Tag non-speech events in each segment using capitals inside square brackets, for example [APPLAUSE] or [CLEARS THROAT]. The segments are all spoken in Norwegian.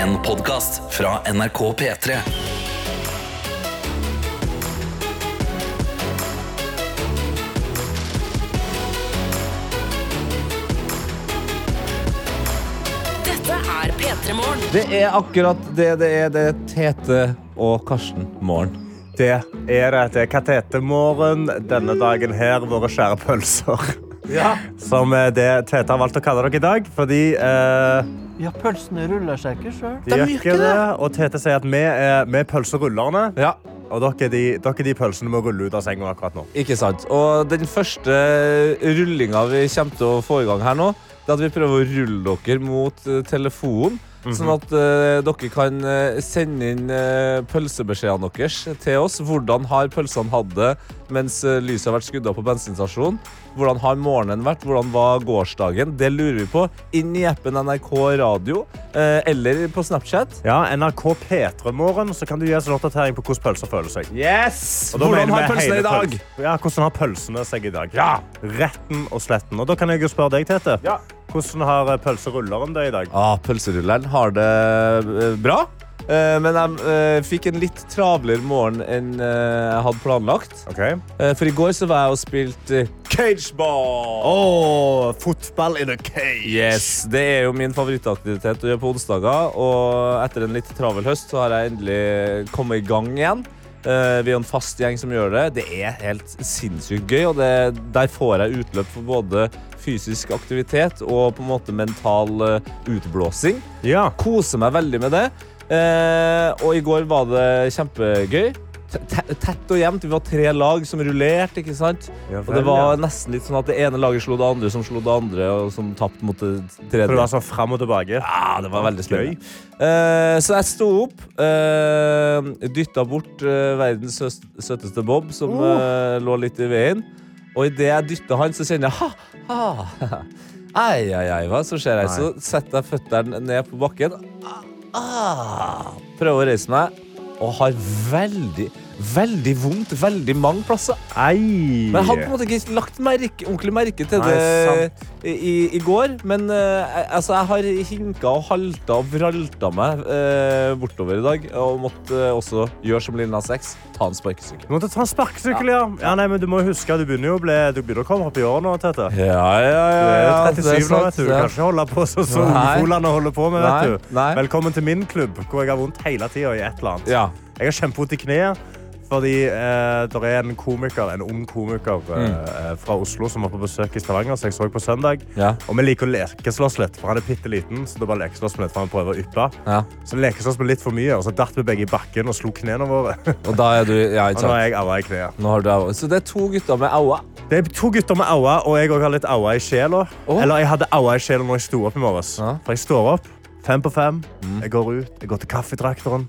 En podkast fra NRK P3. Dette er P3 Morgen. Det er akkurat det det er. Det er Tete og Karsten morgen. Det er det. Det er katetemorgen denne dagen her, våre kjære pølser. Som er det Tete har valgt å kalle dere i dag, fordi eh, Ja, pølsene ruller seg ikke sjøl. de gjør ikke det. Og Tete sier at vi er, vi er pølserullerne, Ja, og dere er, de, dere er de pølsene må rulle ut av senga akkurat nå. ikke sant? Og den første rullinga vi kommer til å få i gang her nå, det er at vi prøver å rulle dere mot eh, telefonen. Sånn at uh, dere kan eh, sende inn uh, pølsebeskjedene deres til oss. Hvordan har pølsene hatt det mens eh, lyset har vært skrudd av på bensinstasjonen? Hvordan har morgenen vært? Hvordan var gårsdagen? Det lurer vi på. Inn i appen NRK Radio uh, eller på Snapchat. Ja, NRK P3morgen, så kan du gi oss en oppdatering på hvordan pølser føler seg. Yes! Hvordan har pølsene i dag? pøls- Ja, hvordan har pølsene seg i dag? Ja. Retten og sletten. Og da kan jeg jo spørre deg, Tete. Ja. Hvordan har eh, pølserulleren det i dag? Ah, pølserulleren har det eh, bra. Eh, men jeg fikk en litt travlere morgen enn jeg hadde planlagt. Ok. Eh, for i går så var jeg og spilte cageball. Åh, fotball in a cage. Yes, Det er jo min favorittaktivitet å gjøre på onsdager. Og etter en litt travel høst så har jeg endelig kommet i gang igjen. Eh, vi er en fast gjeng som gjør det. Det er helt sinnssykt gøy, og det, der får jeg utløp for både fysisk aktivitet og på en måte mental eh, utblåsing. Ja. Koser meg veldig med det. Eh, og i går var det kjempegøy. Tett og jevnt. Vi var tre lag som rullerte. ikke sant? Ja Og det var ja. nesten litt sånn at det ene laget slo det andre, som slo det andre, og som tapte mot det tredje. For det var sånn fram og tilbake. Ja, det var veldig spennende. Uh, så jeg sto opp, uh, dytta bort uh, verdens søteste Bob, som uh, lå litt i veien. Og idet jeg dytter han, så kjenner jeg ha, ha. Ai, ai, ai, hva så skjer jeg? Så setter jeg føttene ned på bakken. Ah, prøver å reise meg, og har veldig, veldig vondt veldig mange plasser. Ei. Men jeg hadde på en måte ikke lagt merke, ordentlig merke til Nei, det i, i går. Men uh, altså, jeg har hinka og halta og vralta meg uh, bortover i dag. Og måtte uh, også gjøre som Lille Nas X, ta en sparkesykkel. Du måtte ta en sparkesykkel, ja. ja nei, men du må huske, du begynner jo å, bli, du begynner å komme opp i år nå, Tete. Ja, ja, ja. Du er 37 det er nå, vet du. Du kan ikke holde på sånn som ungfolene holder på med, vet du. nei. Velkommen til min klubb, hvor jeg har vondt hele tida i et eller annet. Ja. Jeg har kjempevondt i kneet. Fordi eh, det er en komiker, en ung komiker Mm. eh, fra Oslo som var på besøk i Stavanger, som jeg så på søndag. Ja. Og vi liker å lekeslåss litt, for han er bitte liten. Så det er bare lekeslåss med litt, for han prøver å yppe. ja. Så lekeslåss med litt for mye, og så datt vi begge i bakken og slo knærne våre. [LAUGHS] Og du Ja, Og nå er jeg aua i kneet. Nå har du aua. Så det er to gutter med aua. Det er to gutter med aua, og jeg har litt aua i sjela. Oh. Eller jeg hadde aua i sjela når jeg sto opp i morges. Ja. For jeg står opp fem på fem. Mm. Jeg går ut, jeg går til kaffetrakteren.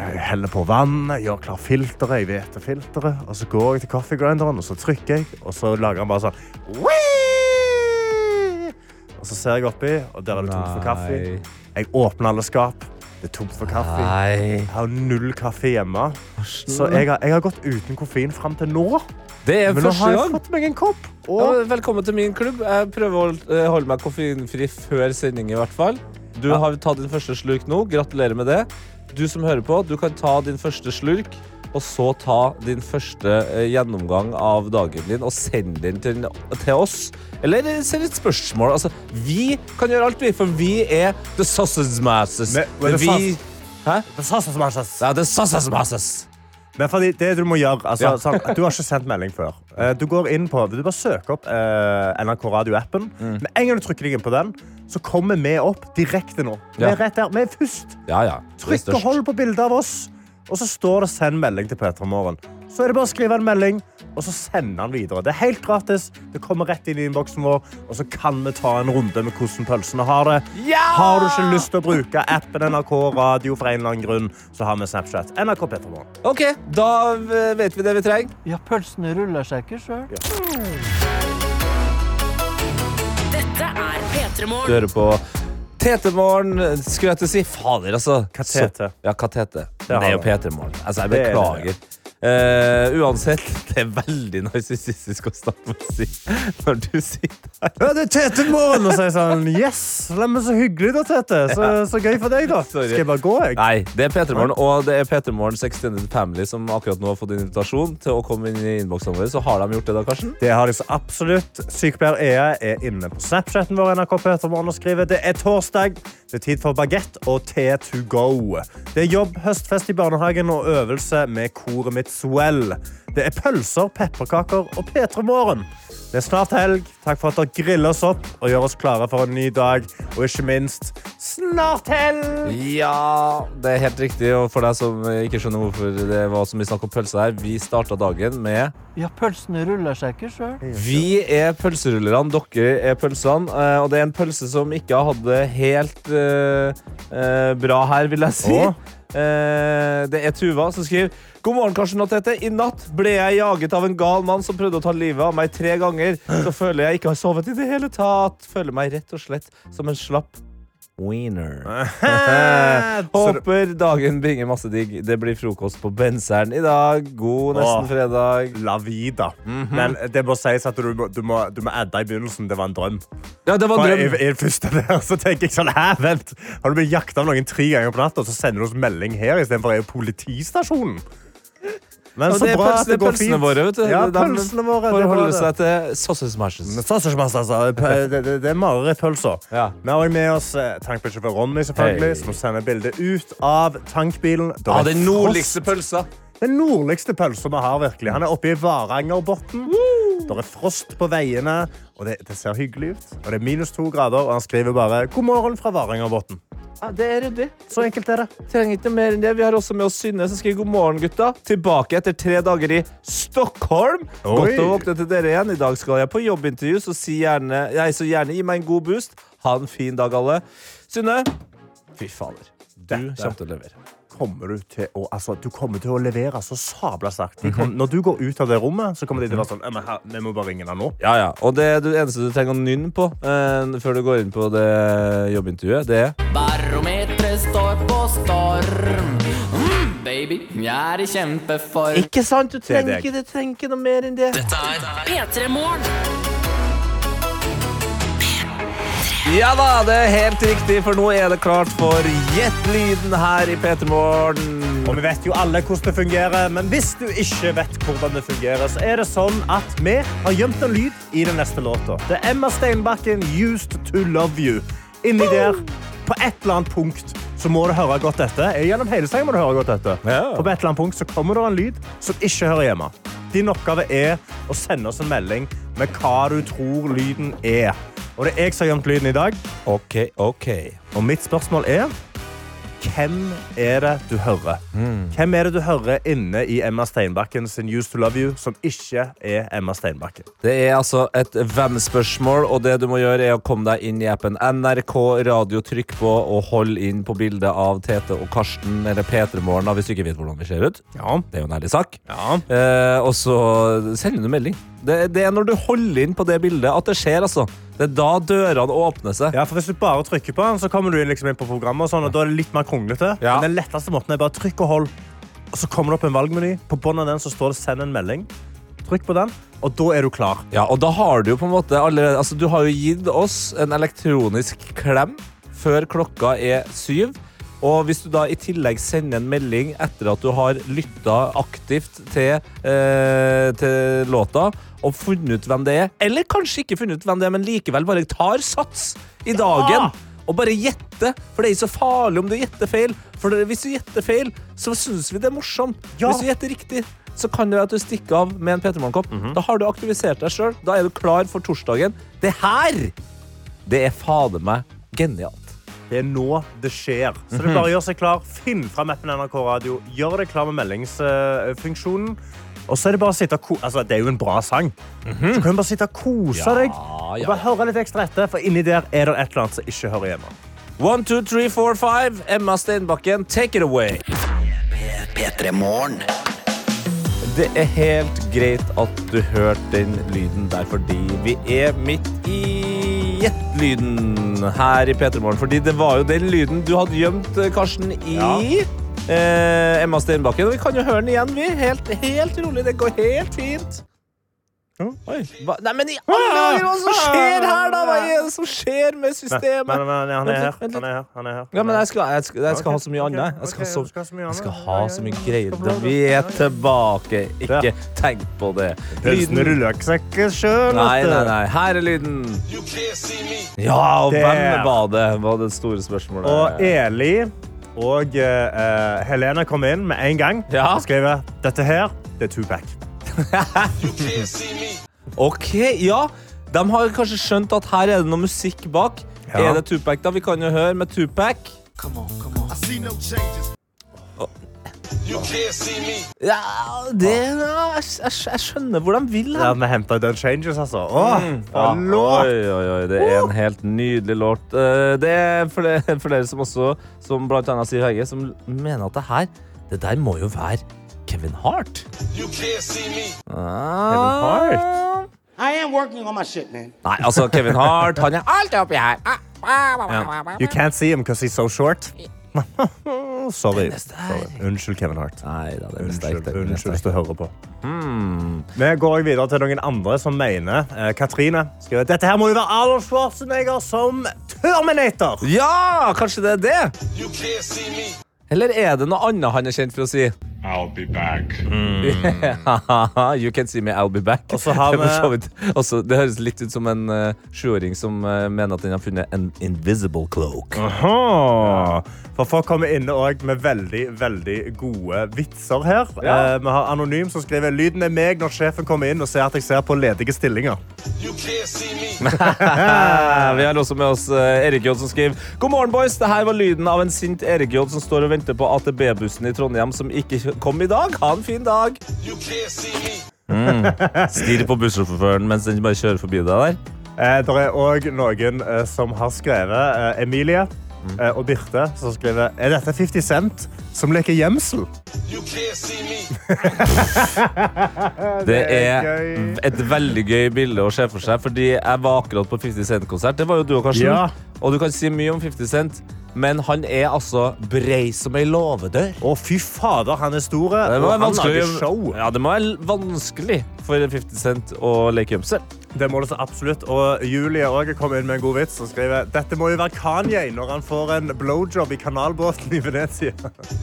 Jeg heller på vann, gjør klar filteret, jeg vet filteret. Og så går jeg til kaffegrinderen, og så trykker jeg, og så lager han bare sånn «Wii!» Og så ser jeg oppi, og der er det tomt for kaffe. Jeg åpner alle skap. Det er tomt for kaffe. Nei. Jeg har null kaffe hjemme. Så jeg har, jeg har gått uten koffein fram til nå. Det er Men nå første har jeg gang. fått meg en kopp. Og Ja, velkommen til min klubb. Jeg prøver å eh, holde meg koffeinfri før sending. i hvert fall Du har tatt din første slurk nå. Gratulerer med det. Du som hører på, du kan ta din første slurk, og så ta din første eh, gjennomgang av dagen din og send den til, til oss. Eller eh, send et spørsmål. Altså, vi kan gjøre alt, vi, for vi er The Sausage masses. Men- men vi, the sausage masses. Ja, The Sausage Masters. Men fordi det du må gjøre altså, Ja. sånn, Du har ikke sendt melding før. Eh, Du går inn på, du bare søker opp eh, NRK Radio-appen. Mm. Med en gang du trykker deg inn på den, så kommer vi opp direkte nå. Vi er rett der. Vi er først. Ja, ja. Trykk og hold på bildet av oss. Og så står det 'send melding til P3 Morgen'. Så er det bare å skrive en melding, og så sende den videre. Det er helt gratis. Det kommer rett inn i innboksen vår, og så kan vi ta en runde med hvordan pølsene har det. Har du ikke lyst til å bruke appen NRK Radio for en eller annen grunn, så har vi Snapchat. NRK P3 OK, da vet vi det vi trenger. Ja, pølsene ruller seg ikke sjøl. Dette er P3 Du hører på Tete-morgen. Skulle jeg til å si fader, altså. Katete. Så- Ja, Katete. har Det er jo. P3-morgen. Altså, jeg Det er det, beklager. Eh, uansett, det er veldig narsissistisk å starte med å si når du sitter her. Ja, det er Tete Moren! Og så er jeg sånn Yes! Er så hyggelig, da, Tete. Så, så gøy for deg, da. [LAUGHS] Sorry. Skal jeg bare gå, jeg? Nei, det er P3 Morgen, og det er P3 Morgens Extended Family som akkurat nå har fått invitasjon til å komme inn i innboksen vår. Så har de gjort det, da, Karsten? Det har de så absolutt. Sykepleier Ea er inne på Snapchaten vår NRK Petermorgen og skriver det er torsdag. Det er tid for bagett og te to go. Det er jobb, høstfest i barnehagen og øvelse med koret mitt Swell. Det er pølser, pepperkaker og P3 Morgen. Det er snart helg. Takk for at dere griller oss opp og gjør oss klare for en ny dag. Og ikke minst snart helg! Ja, det er helt riktig. Og for deg som ikke skjønner hvorfor det var så mye snakk om pølse her, vi starta dagen med Ja, pølsene ruller seg ikke sjøl. Vi er pølserullerne, dere er pølsene. eh, Og det er en pølse som ikke har hatt det helt uh, uh, bra her, vil jeg si. Å? Eh, det er Tuva som skriver God morgen, Karsten og Tete. I natt ble jeg jaget av en gal mann som prøvde å ta livet av meg tre ganger. Så føler jeg ikke har sovet i det hele tatt. Føler meg rett og slett som en slapp wiener. [LAUGHS] [LAUGHS] Håper dagen bringer masse digg. Det blir frokost på Benseren i dag. God nesten fredag. La vida. Men det må sies at du må, du må, du må adde i begynnelsen. Det var en drøm. Ja, det var en drøm. i, i første [LAUGHS] der, så tenker jeg sånn, hæ, vent Har du blitt jakta av noen tre ganger på natta Og så sender du oss melding her I stedet for politistasjonen Men så bra at det går pølsene fint våre, vet du. Ja, pølsene våre For å holde seg til sausage mashes. Sausage altså. Det, er marerittpølser. Ja. Vi har med oss eh, tankbilsjåfør Ronny, selvfølgelig, hey. som sender bilde ut av tankbilen. Ja, er den nordligste pølsa. Den nordligste pølsa vi har, virkelig. Han er oppe i Varangerbotn. Det er frost på veiene, og det, det ser hyggelig ut. Og det er minus to grader, og han skriver bare 'God morgen fra Varangerbotn'. Ja, det er ryddig. Så enkelt er det. Trenger ikke mer enn det. Vi har også med oss Synne, som skriver god morgen, gutta. Tilbake etter tre dager i Stockholm. Oi. Godt å våkne til dere igjen. I dag skal jeg på jobbintervju, så, si gjerne, nei, så gjerne gi meg en god boost. Ha en fin dag, alle. Synne, fy fader. Du kommer til å levere. Kommer du, til å, altså, du kommer til å levere så sabla sterkt. Mm -hmm. Når du går ut av det rommet, så kommer de til å være sånn men her, Vi må bare ringe deg nå. Ja, ja. Og det, det eneste du trenger å nynne på eh, før du går inn på det jobbintervjuet, det er Barometeret står på storm. Mm, baby, jeg er i kjempeform. Ikke sant? Du trenger du trenger ikke noe mer enn det. Dette er P3 Morgen. Ja da, det er helt riktig, for nå er det klart for Gjett lyden her i P3 Morgen. Og vi vet jo alle hvordan det fungerer, men hvis du ikke vet hvordan det fungerer, så er det sånn at vi har gjemt en lyd i den neste låta. Det er Emma Steinbakken, 'Used to Love You'. Inni der, på et eller annet punkt, så må du høre godt dette. Gjennom hele sangen må du høre godt dette. Ja. For på et eller annet punkt så kommer det en lyd som ikke hører hjemme. Din oppgave er å sende oss en melding med hva du tror lyden er. Og det er jeg som har gjemt lyden i dag. OK, OK. Og mitt spørsmål er hvem er det du hører? Hvem er det du hører inne i Emma Steinbakken sin Used to Love You, som ikke er Emma Steinbakken? Det er altså et hvem-spørsmål, og det du må gjøre, er å komme deg inn i appen NRK Radio. Trykk på og hold inn på bildet av Tete og Karsten eller P3 Morgen, hvis du ikke vet hvordan vi ser ut. Ja. Det er jo en ærlig sak. Ja. Eh, og så sender du melding. Det, det er når du holder inn på det bildet at det skjer, altså. Det er da dørene åpner seg. Ja, for Hvis du bare trykker på den, så kommer du inn, liksom inn på programmet. Og sånn, og da er det litt mer kronglete. Ja. Men den letteste måten er bare trykk og hold. Og så kommer det opp en valgmeny. På bunnen av den så står det 'send en melding'. Trykk på den, og da er du klar. Ja, og da har du jo på en måte allerede Altså, du har jo gitt oss en elektronisk klem før klokka er syv. Og hvis du da i tillegg sender en melding etter at du har lytta aktivt til, eh, til låta og funnet ut hvem det er, eller kanskje ikke funnet ut hvem det er, men likevel bare tar sats i dagen og bare gjette, for det er ikke så farlig om du gjetter feil. For hvis du gjetter feil, så syns vi det er morsomt. Ja. Hvis du gjetter riktig, så kan det være at du stikker av med en Peter Morgen-kopp. Da har du aktivisert deg sjøl. Da er du klar for torsdagen. Det her, det er fader meg genialt. Det er nå det skjer. Så det er bare å gjøre seg klar. Finn fram appen NRK Radio. Gjør deg klar med meldingsfunksjonen. Og så er det bare å sitte og kose altså, Det er jo en bra sang. Så kan du bare sitte og kose deg. Og ja. bare høre litt ekstra etter, for inni der er det et eller annet som ikke hører hjemme. One, two, three, four, five. Emma Steinbakken, take it away. P3 Det er helt greit at du hørte den lyden der, fordi vi er midt i Gjett-lyden her i P3 Morgen. Fordi det var jo den lyden du hadde gjemt, Karsten, i Ja. Eh, Emma Steinbakken. Og vi kan jo høre den igjen, vi. Helt, helt rolig. Det går helt fint. Oi. Hva? Nei, men i alle dager, hva som skjer her, da? Hva er det som skjer med Men, systemet? men, men han er her. Han er her. Han er her. Ja, men jeg skal, jeg skal, jeg skal ha så mye annet. Jeg skal, så, jeg skal ha så mye greier. Vi er tilbake. Ikke tenk på det. Lyden. seg ikke sjøl. Nei, nei, nei. Her er lyden. Ja, og hvem var det? Var det store spørsmålet. Og Eli og uh, Helene kom inn med en gang og skriver dette her, det er Tupac. [LAUGHS] OK, ja. De har kanskje skjønt at her er det noe musikk bak. Ja. Er det Tupac, da? Vi kan jo høre med Tupac. Ja, det er jeg, jeg, jeg skjønner hvor de vil Ja, med vi henta ut Changes, altså. Åh, Ja, en låt! oi, oi, oi, det er en helt nydelig låt. Eh, Det er flere, flere som også, som blant annet Siv Hege, som mener at det her, det der må jo være Kevin Hart. Ah. Kevin Hart? I am working on my shit, man. Nei, altså, Kevin Hart, han er alt oppi her. Ah, Ja. You can't see him because he's so short. [LAUGHS] Sorry. Sorry. Unnskyld, Kevin Hart. Nei da, det er sterkt. Unnskyld, det er unnskyld hvis du hører på. Hmm. Vi går videre til noen andre som mener eh, Katrine skriver dette her må jo være Arnold Schwarzenegger som Terminator. Ja, kanskje det er det? Eller er det noe annet han er kjent for å si? I'll be back. [LAUGHS] you can see me, I'll be back. Og så har [LAUGHS] det, vi- så vidt- også, det høres litt ut som en uh, sjuåring som uh, mener at den har funnet en invisible cloak. Aha. For folk kommer inne også med veldig veldig gode vitser her. Ja. Eh, vi har Anonym som skriver lyden er meg når sjefen kommer inn og ser at jeg ser på ledige stillinger. You can't see me. [LAUGHS] Vi har også med oss uh, Erik J som skriver God morgen, boys. Det her var lyden av en sint Erik J som står og venter på AtB-bussen i Trondheim som ikke kom i dag. Ha en fin dag. Mm. Stirr på bussjåføren mens den bare kjører forbi deg der. Eh, det er òg noen eh, som har skrevet eh, Emilie eh, og Birte som skriver Er dette 50 Cent som leker gjemsel? [LAUGHS] Det er et veldig gøy bilde å se for seg, fordi jeg var akkurat på 50 Cent-konsert. Det var jo du og Karsten. Ja. Og du kan si mye om 50 Cent, men han er altså brei som ei låvedør. Å, fy fader, han er stor. Det Og må være vanskelig, ja, det må være vanskelig for 50 Cent å leke gjemsel. Det må det så absolutt. Og Julie òg kom inn med en god vits og skriver dette må jo være Kanye når han får en blowjob i kanalbåten i Venezia. [LAUGHS]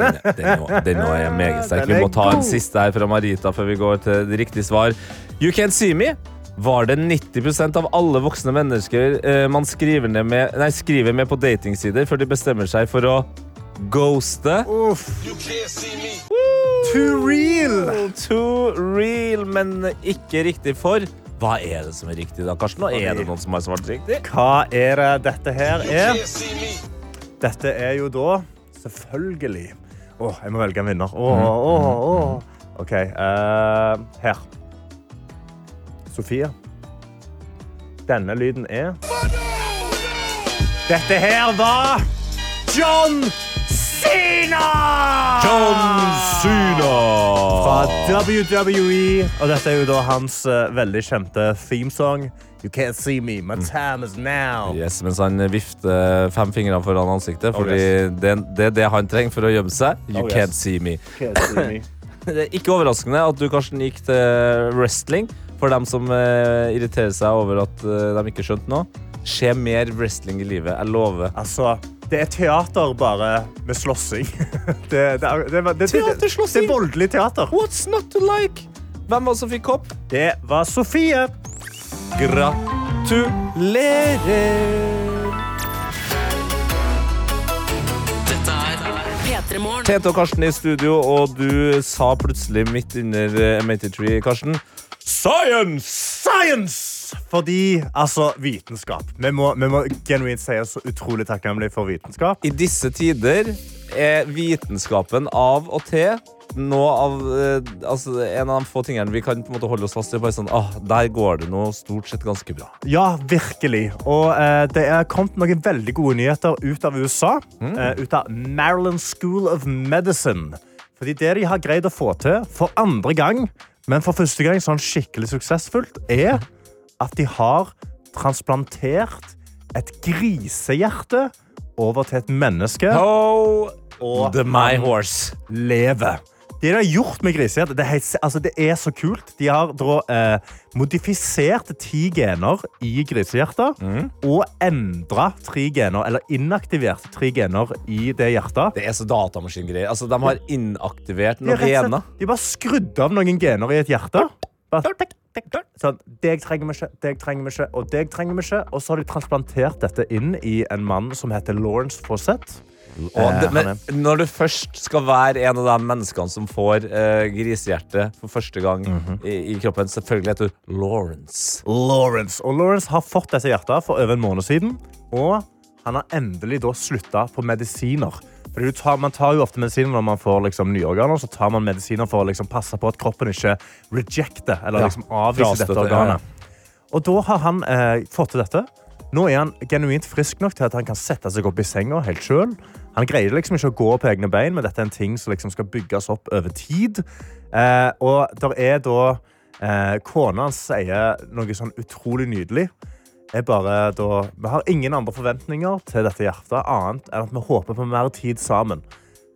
Den, den, nå- den nå er meget sterk. Vi må ta en siste her fra Marita før vi går til det riktige svar. You can't see me. Var det 90% av alle voksne mennesker eh, man skriver, ned med, nei, skriver med på datingsider før de bestemmer seg for å ghoste? Uff. Too real! Too real, men ikke riktig for. Hva er det som er riktig, da, Karsten? Og er det noen som har svart riktig? Hva er det dette her er? Dette er jo da selvfølgelig Å, jeg må velge en vinner. Å, å, å. OK. Uh, her. Sofie. Denne lyden er Dette her var John Cena! John Cena! Fra WWE. Og dette er jo da hans uh, veldig kjente themesong. You can't see me, my time is now. Yes, mens han vifter fem fingre foran ansiktet. Fordi yes. det, det er det han trenger for å gjemme seg. You Oh, yes. can't see me. Can't see me. [LAUGHS] Det er ikke overraskende at du Karsten, gikk til wrestling. For dem som eh, irriterer seg over at eh, de ikke skjønte noe. Skje mer wrestling i livet. Jeg lover. Altså, det er teater bare med slåssing. [LAUGHS] Det, det, er- det, var- det, det, det, Teaterslåssing? det er voldelig teater. What's not to like? Hvem var det som fikk kopp? Det var Sofie. Gratulerer! Dette er P3 Morgen. Tete og Karsten i studio, og du sa plutselig midt under uh, Tree, Karsten Science! Science! Fordi, altså, vitenskap. Vi må, vi må genuint si oss så utrolig takknemlige for vitenskap. I disse tider er vitenskapen av og til av, eh, altså, en av de få tingene vi kan på en måte holde oss fast i. Bare sånn, ah, der går det nå stort sett ganske bra. Ja, virkelig. Og eh, det er kommet noen veldig gode nyheter ut av USA. Eh, ut av Maryland School of Medicine. Fordi det de har greid å få til for andre gang, men for første gang sånn skikkelig suksessfullt, er at de har transplantert et grisehjerte over til et menneske Ho, og the my horse. lever. Det de har gjort med grisehjerte, det, altså, det er så kult. De har da, eh, modifisert ti gener i grisehjertet og endra tre gener, eller inaktivert tre gener i det hjertet. Det er så datamaskingreier. Altså, de har inaktivert noen gener. De bare skrudd av noen gener i et hjerte. Bare. Sånn, deg trenger vi ikke, deg trenger vi ikke, og deg trenger vi ikke. Og så har de transplantert dette inn i en mann som heter Lawrence Fawcett. Og Eh, men når du først skal være en av de menneskene som får uh, grisehjerte for første gang Mhm. i, i kroppen, selvfølgelig heter du Lawrence. Lawrence. Og Lawrence har fått disse hjertene for over en måned siden. Og han har endelig da slutta på medisiner. Tar, man tar jo ofte medisiner når man får liksom, nye organer. Så tar man medisiner for å liksom, passe på at kroppen ikke rejecter eller Ja, liksom, avviser dette organet. ja. Og da har han eh, fått til dette. Nå er han genuint frisk nok til at han kan sette seg opp i senga helt sjøl. Han greier liksom ikke å gå på egne bein, men dette er en ting som liksom skal bygges opp over tid. Eh, og der er da eh, Kona hans sier noe sånn utrolig nydelig. Er bare da, vi har ingen andre forventninger til dette hjertet, annet enn at vi håper på mer tid sammen.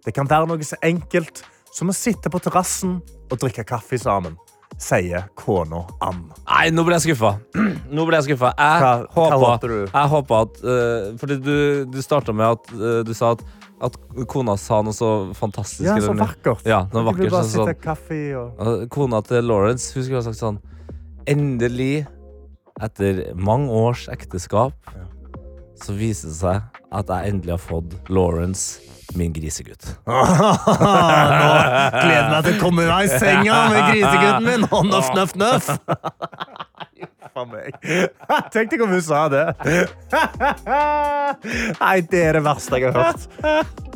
Det kan være noe så enkelt som å sitte på terrassen og drikke kaffe sammen, sier kona Ann. Nei, nå ble jeg skuffa. [CLEARS THROAT] Nå ble jeg skuffa. Jeg Hva- hva håper du? Jeg håpa at uh, Fordi du, du starta med at uh, du sa at, at kona sa noe så fantastisk. Ja, så vakkert. Ja, noe vakkert. sånn, Sånn, og... Og Kona til Lawrence hun skulle ha sagt sånn Endelig, etter mange års ekteskap, så viser det seg at jeg endelig har fått Lawrence, min grisegutt. [LAUGHS] Nå gleder jeg meg til å komme meg i senga med grisegutten min. Og nøff, nøff, nøff. Faen meg. [LAUGHS] Tenk deg om hun sa det. [LAUGHS] Nei, det er det verste jeg har hørt.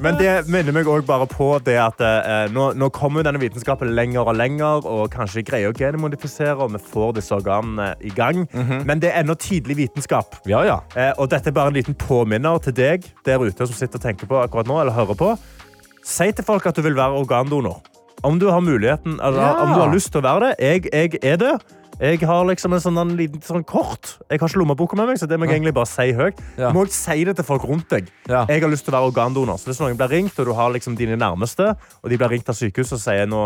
Men det minner meg også bare på det at eh, nå, nå kommer denne vitenskapen lenger og lenger, og kanskje greier å genmodifisere, og vi får disse organene i gang. Men det er ennå tidlig vitenskap. Ja, ja. Eh, og dette er bare en liten påminner til deg der ute som sitter og tenker på akkurat nå, eller hører på. Si til folk at du vil være organdonor. Om du har muligheten, eller Ja. om du har lyst til å være det. Jeg, jeg er det. Jeg har liksom en sånn en liten sånn kort. Jeg har ikke lommeboka med meg, så det må jeg egentlig bare si høyt. Ja. Du må også si det til folk rundt deg. Ja. Jeg har lyst til å være organdonor. Så hvis noen blir ringt, og du har liksom dine nærmeste, og de blir ringt av sykehuset og sier nå,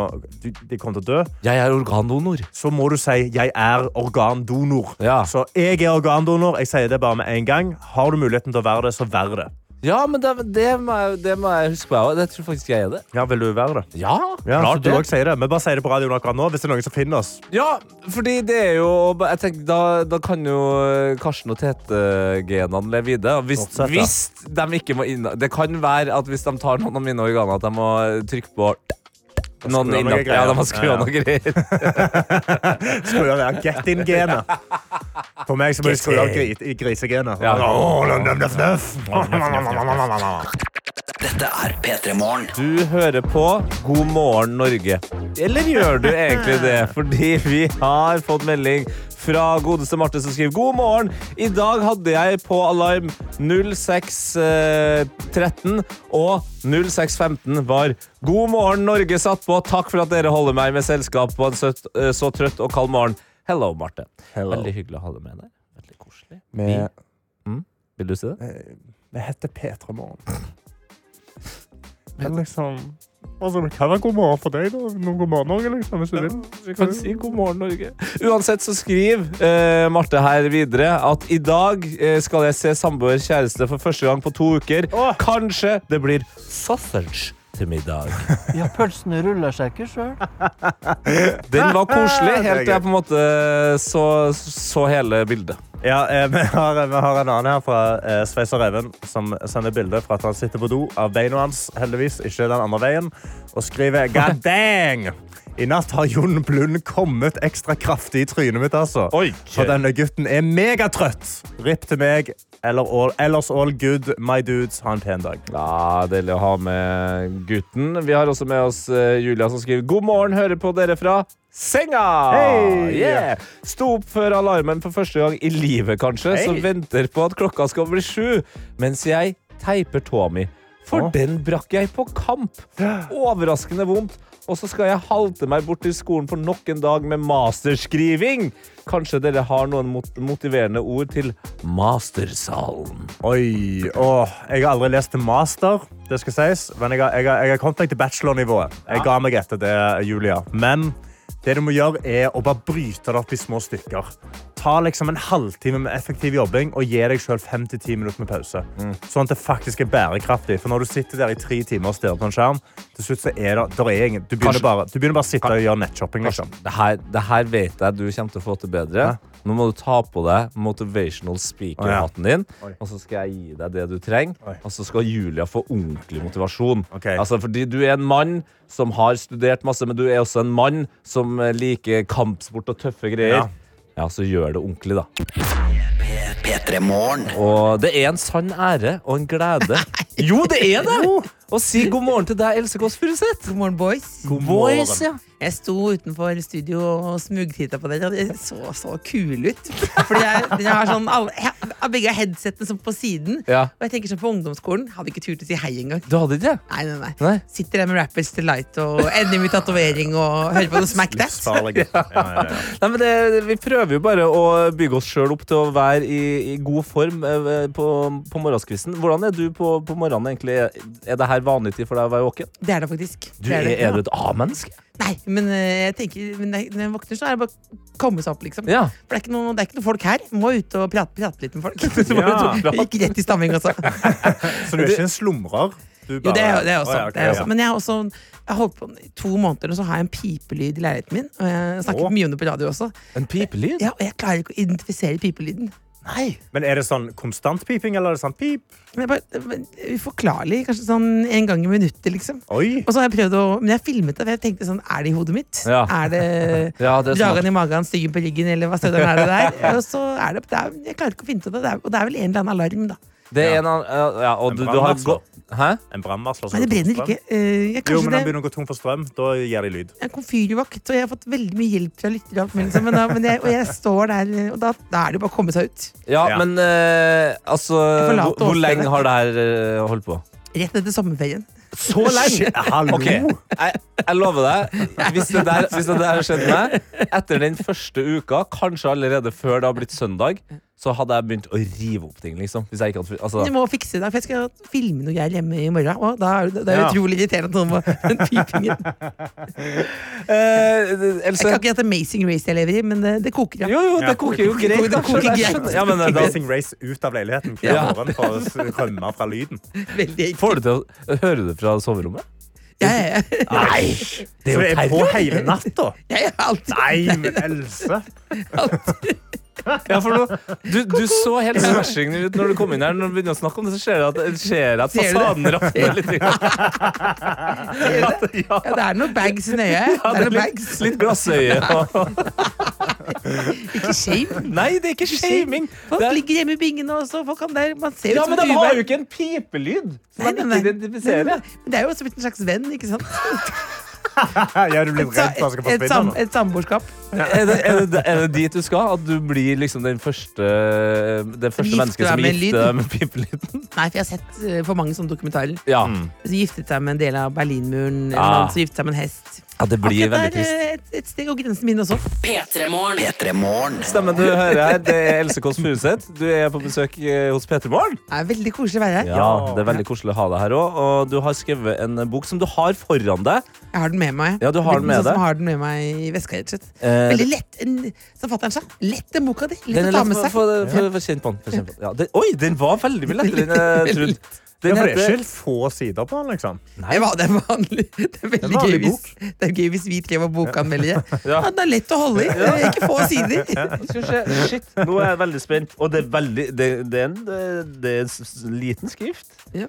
de kommer til å dø, Jeg er organdonor. så må du si 'jeg er organdonor'. Ja. Så jeg er organdonor. Jeg sier det bare med en gang. Har du muligheten til å være det, så vær det. Ja, men det, det, må, jeg, det må jeg huske på. jeg også. Det tror faktisk jeg er det. Ja, vil du være det? Ja, Ja, klart du det. sier det. Vi bare sier det på radioen akkurat nå, hvis det er noen som finner oss. Ja, fordi det er jo jeg tenker, da, da kan jo Karsten og Tete-genene leve videre. Hvis, Oppsett, hvis de ikke må inn Det kan være at hvis de tar noen av mine organer, at de må trykke på noen greier. Ja, de må skru av noen noe greier. [LAUGHS] Skru av get in-genet. For meg så må du skru av gri grisegenet. Ja. Dette er P3 Morgen. Du hører på God morgen Norge. Eller gjør du egentlig det? Fordi vi har fått melding fra godeste Marte som skriver God morgen. I dag hadde jeg på alarm 0613 og 0615 var God morgen Norge satt på. Takk for at dere holder meg med selskap på en søtt, eh, så trøtt og kald morgen. Hello, Marte. Hello. Veldig hyggelig å ha deg med deg. Veldig koselig. Vi, Vil du si det? vi heter P3 Morgen. [LAUGHS] Men liksom altså, Det kan være god morgen for deg, da. God morgen, Norge, liksom, vil. Vi kan si god morgen, Norge. Uansett så skriver uh, Marte her videre at i dag eh, skal jeg se samboer kjæreste for første gang på to uker. Åh. Kanskje det blir sausage til middag. [LAUGHS] Ja, pølsene ruller seg ikke sjøl. [LAUGHS] Den var koselig, helt til jeg på en måte så, så hele bildet. Ja, eh, vi, har, vi har en annen her fra eh, Sveiser Even som sender bilde fra at han sitter på do av beina hans, heldigvis, ikke den andre veien, og skriver [LAUGHS] God dang! I natt har Jon Blund kommet ekstra kraftig i trynet mitt, altså. Oi, For denne gutten er megatrøtt. Ripp til meg. Eller all, ellers all good, my dudes. Ha en pen dag. Ja, Deilig å ha med gutten. Vi har også med oss eh, Julia som skriver God morgen, hører på dere fra senga! Hey! Yeah! Sto opp før alarmen for første gang i livet, kanskje, hey! så venter på at klokka skal bli sju, mens jeg teiper tåa mi. For oh. den brakk jeg på kamp. [GASPS] Overraskende vondt. Og så skal jeg halte meg bort til skolen for nok en dag med masterskriving. Kanskje dere har noen mot motiverende ord til mastersalen? Oi, åh, Jeg har aldri lest til master, det skal sies. Men jeg har, jeg har, jeg har kommet meg til bachelornivået. Jeg ga meg etter det, Julia. Men det du må gjøre, er å bare bryte det opp i små stykker. Ta liksom en halvtime med effektiv jobbing og gi deg selv fem til ti minutter med pause. Sånn at det faktisk er bærekraftig. For når du sitter der i tre timer og stirrer på en skjerm, til slutt så er det, der er ingen, du, begynner Karsten. bare, du begynner bare å sitte og gjøre nettshopping. Liksom. Det her, det her vet jeg du kommer til å få til bedre. Nå må du ta på deg motivational speaker-hatten din, Oi. og så skal jeg gi deg det du trenger. Oi. Og så skal Julia få ordentlig motivasjon. Okay. Altså, fordi du er en mann som har studert masse, men du er også en mann som eh, liker kampsport og tøffe greier. Ja. Ja, så gjør det ordentlig, da. P3 Morgen. Og det er en sann ære og en glede. Jo, det er det! Og si god morgen til deg, Else Kåss Furuseth. God morgen, boys. God boys, ja. Jeg sto utenfor studio og smugtitta på den, og dere så så kul ut. Fordi jeg, jeg har sånn alle, jeg begge headsetene som på siden. Ja. Og jeg tenker sånn på ungdomsskolen. Hadde ikke turt å si hei engang. Du hadde ikke det? Nei, nei, nei. Nei. Sitter der med Rappers Delight og ender med tatovering og hører på noe Smack That. Ja, ja. Nei, men det, vi prøver jo bare å bygge oss sjøl opp til å være i, i god form eh, på, på morgenskvisten. Hvordan er du på, på morgenen egentlig? Er det her vanlig tid for deg å være våken? Det er det faktisk. Du, det er, det. er du et A-menneske? Nei, men eh, jeg tenker men når jeg våkner, så er det bare å komme seg opp, liksom. Ja. For det er ikke noe, det er ikke noe folk her. Må ut og prate, prate litt med folk. [LAUGHS] Ja. Gikk rett i stamming altså. [LAUGHS] Så du er ikke en slumrer? Bare... Jo, det er, det er også. oh, ja, ok, det er også. ja. Men jeg har også jeg holdt på i to måneder, og så har jeg en pipelyd i leiligheten min. Og jeg har snakket oh. mye om det på radio også. En pipelyd? Ja, og jeg klarer ikke å identifisere pipelyden. Nei. Men er det sånn konstant piping, eller er det sånn pip? Men jeg bare, Uforklarlig. Kanskje sånn en gang i minuttet, liksom. Oi! Og så har jeg prøvd å Men jeg filmet det, for jeg tenkte sånn Er det i hodet mitt? Ja. Er det [LAUGHS] Ja, det dragen i magen, styggen på ryggen, eller hva søren er det der? [LAUGHS] Og så er det, det er, Jeg klarer ikke å finne ut av det. det og det er vel en eller annen alarm, da. Det er en annen ja, og En du, du har brannvarsler. gått Hæ? En brannvarsler. som Nei, det går tom brenner for ikke. Eh, jeg, Jo, kanskje men det han begynner å gå tom for strøm. Da gir de lyd. Jeg er komfyrvakt, og jeg har fått veldig mye hjelp fra lyttere. og alt mulig, liksom, Men, da, men jeg, og jeg står der, og da, da er det jo bare å komme seg ut. Ja, Ja. men eh, altså forlater hvor, hvor åstedet. lenge har det her eh, holdt på? Rett etter sommerferien. Så [LAUGHS] lenge! Hallo! Ok, jeg, jeg lover deg. Hvis det der, hvis det der har skjedd meg, etter den første uka, kanskje allerede før det har blitt søndag, så hadde jeg begynt å rive opp ting. liksom Hvis jeg ikke hadde altså, Du må fikse det, for jeg skal filme noe greier hjemme i morgen. Og da er det, det er Ja. utrolig irriterende at noen må [LAUGHS] den pipingen. [LAUGHS] eh, Jeg kan ikke hete Amazing Race jeg lever i, men det, det koker, ja. Jo, jo, det Ja. koker jo greit. Det koker Jeg greit. Ja, men, eh, da, Amazing Race ut av leiligheten hver Ja. morgen for å rømme fra lyden. [LAUGHS] Veldig ekkelt. får du til å høre det fra soverommet? Ja, ja. Nei! Det Så er det jo er på hele natta? Jeg Nei, men Else! Ja, for du, du, du så helt smashing ut når du kom inn her. Når du begynner å snakke om det, så ser jeg at, ser at fasaden rakner litt. [LAUGHS] Ja, ja, det er noen bags i øyet. Det er bags. litt glassøye. Ikke shame. Nei, det er ikke shaming. Folk er, ligger hjemme i bingen også. Folk kan der, man ser ut ja, som men de har jo ikke en pipelyd som Nei, nei, nei. Men det er jo som en slags venn, ikke sant? [LAUGHS] [LAUGHS] Ja, du blir Et, redd for at jeg skal et, sam, forsvinne et samboerskap. Er det, er, det, er det dit du skal? At du blir liksom den første Det første mennesket som gifter deg med pipelyden? Nei, for jeg har sett eh, for mange sånne dokumentarer. Ja. Som giftet seg med en del av Berlinmuren, eller Ja. noen som giftet seg med en hest. Ja, det blir Akkurat veldig der, trist. eh, Et, et steg over grensen min også. P3 Morgen. Stemmen du hører her, det er Else Kåss Furuseth. Du er på besøk eh, hos P3 Morgen. Det er veldig koselig å være her. Ja, det er veldig koselig å ha deg her òg. Og du har skrevet en bok som du har foran deg. Jeg har den med meg. Ja, du har den med sånn deg. Som har den med meg i veska, rett og slett. Eh, Veldig lett, en, som fatter'n sa. Lett den boka di. Lett Den å er ta lett med for, seg. for, for, for kjent på den. For kjent på den. Ja, den. Oi, den var veldig mye lettere enn jeg [LAUGHS] trodde. Ja, Den for det er ikke få sider på den, liksom. Det var det er vanlig. [LAUGHS] Det er veldig vanlig gøy hvis, det er gøy hvis vi tre var bokanmeldere. [LAUGHS] Ja. Ja, det er lett å holde i. Det er ikke få sider. ja. [LAUGHS] Shit, nå er jeg veldig spent. Og det er veldig Det, det er en det, det er en liten skrift. Ja.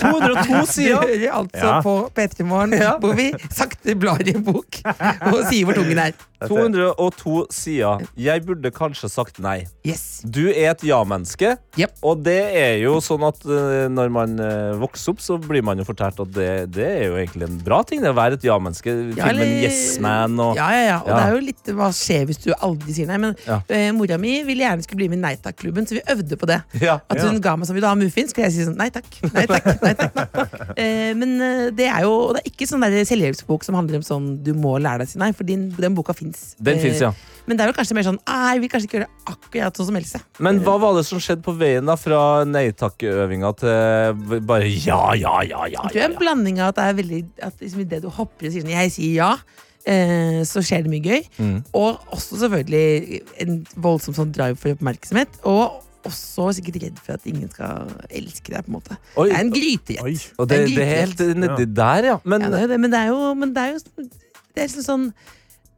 202 sider! sider! hører altså Ja. på P3 Morgen, Ja. hvor vi sakte, blar i en bok og sier hvor tung den er. 202 sider. Jeg burde kanskje sagt nei. Yes. Du er et ja-menneske, yep. og det er jo sånn at eh, når man eh, vokser opp, så blir man jo fortalt at det, det er jo egentlig en bra ting, det å være et ja-menneske. Ja, Filmen Yes Man og Ja, ja, ja. Og det er jo litt hva skjer hvis du aldri sier nei. Men eh, mora mi ville gjerne skulle bli med i Nei takk-klubben, så vi øvde på det. At hun ga meg sånn, vil du ha muffins? Skal jeg si sånn, nei takk, nei takk, nei takk. Nei, takk. [LAUGHS] Men det er jo og det er ikke sånn selvhjelpsbok som handler om sånn du må lære deg å si nei, for din, den boka fins. Den fins, ja. Men det er jo kanskje mer sånn jeg vil kanskje ikke gjøre det akkurat sånn som Else. Men hva var det som skjedde på veien da fra nei takk-øvinga til bare ja, ja, ja, ja? Jeg tror er en blanding av at det er veldig At liksom idet du hopper og sier sånn Jeg sier ja, eh, så skjer det mye gøy. Mm. Og også selvfølgelig en voldsom sånn drive for oppmerksomhet. Og også sikkert redd for at ingen skal elske deg. på en måte Oi, Det er en gryterett. Og det, det er helt nedi der, ja. Men Ja, det men det er jo, men det er jo det er liksom sånn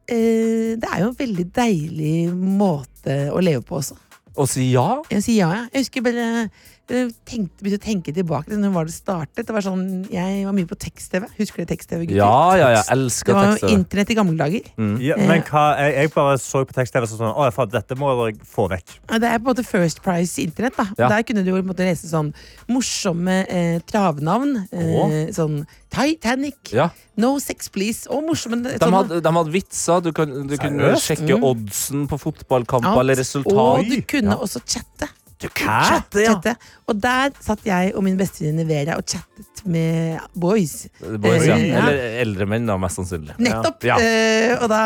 eh, Det er jo en veldig deilig måte å leve på også. å si ja Jeg sier ja, ja. Jeg husker bare tenkte, begynte å tenke tilbake til når var det startet. Det var sånn, Jeg var mye på tekst-TV. Husker du tekst-TV? Ja, Ja, ja, jeg Det var jo internett i gamle dager. Ja, men hva, jeg, jeg bare så på tekst-TV sånn Å, faen, dette må jeg få vekk. Det er på en måte First Price internett. da Ja. Der kunne du jo på en måte lese sånn morsomme eh, travnavn. Eh, sånn Titanic, Ja. No Sex Please og morsomme De hadde, de hadde vitser. Du, kan, du kunne sjekke Mm. oddsen på fotballkamper eller resultat. Og du kunne Ja. også chatte. Du kunne chatte, ja. chatte. Og der satt jeg og min bestevenninne Vera og chattet med boys. Boys, ja. Eh, ja. Eller eldre menn, da, mest sannsynlig. Nettopp! Ja. Eh, og da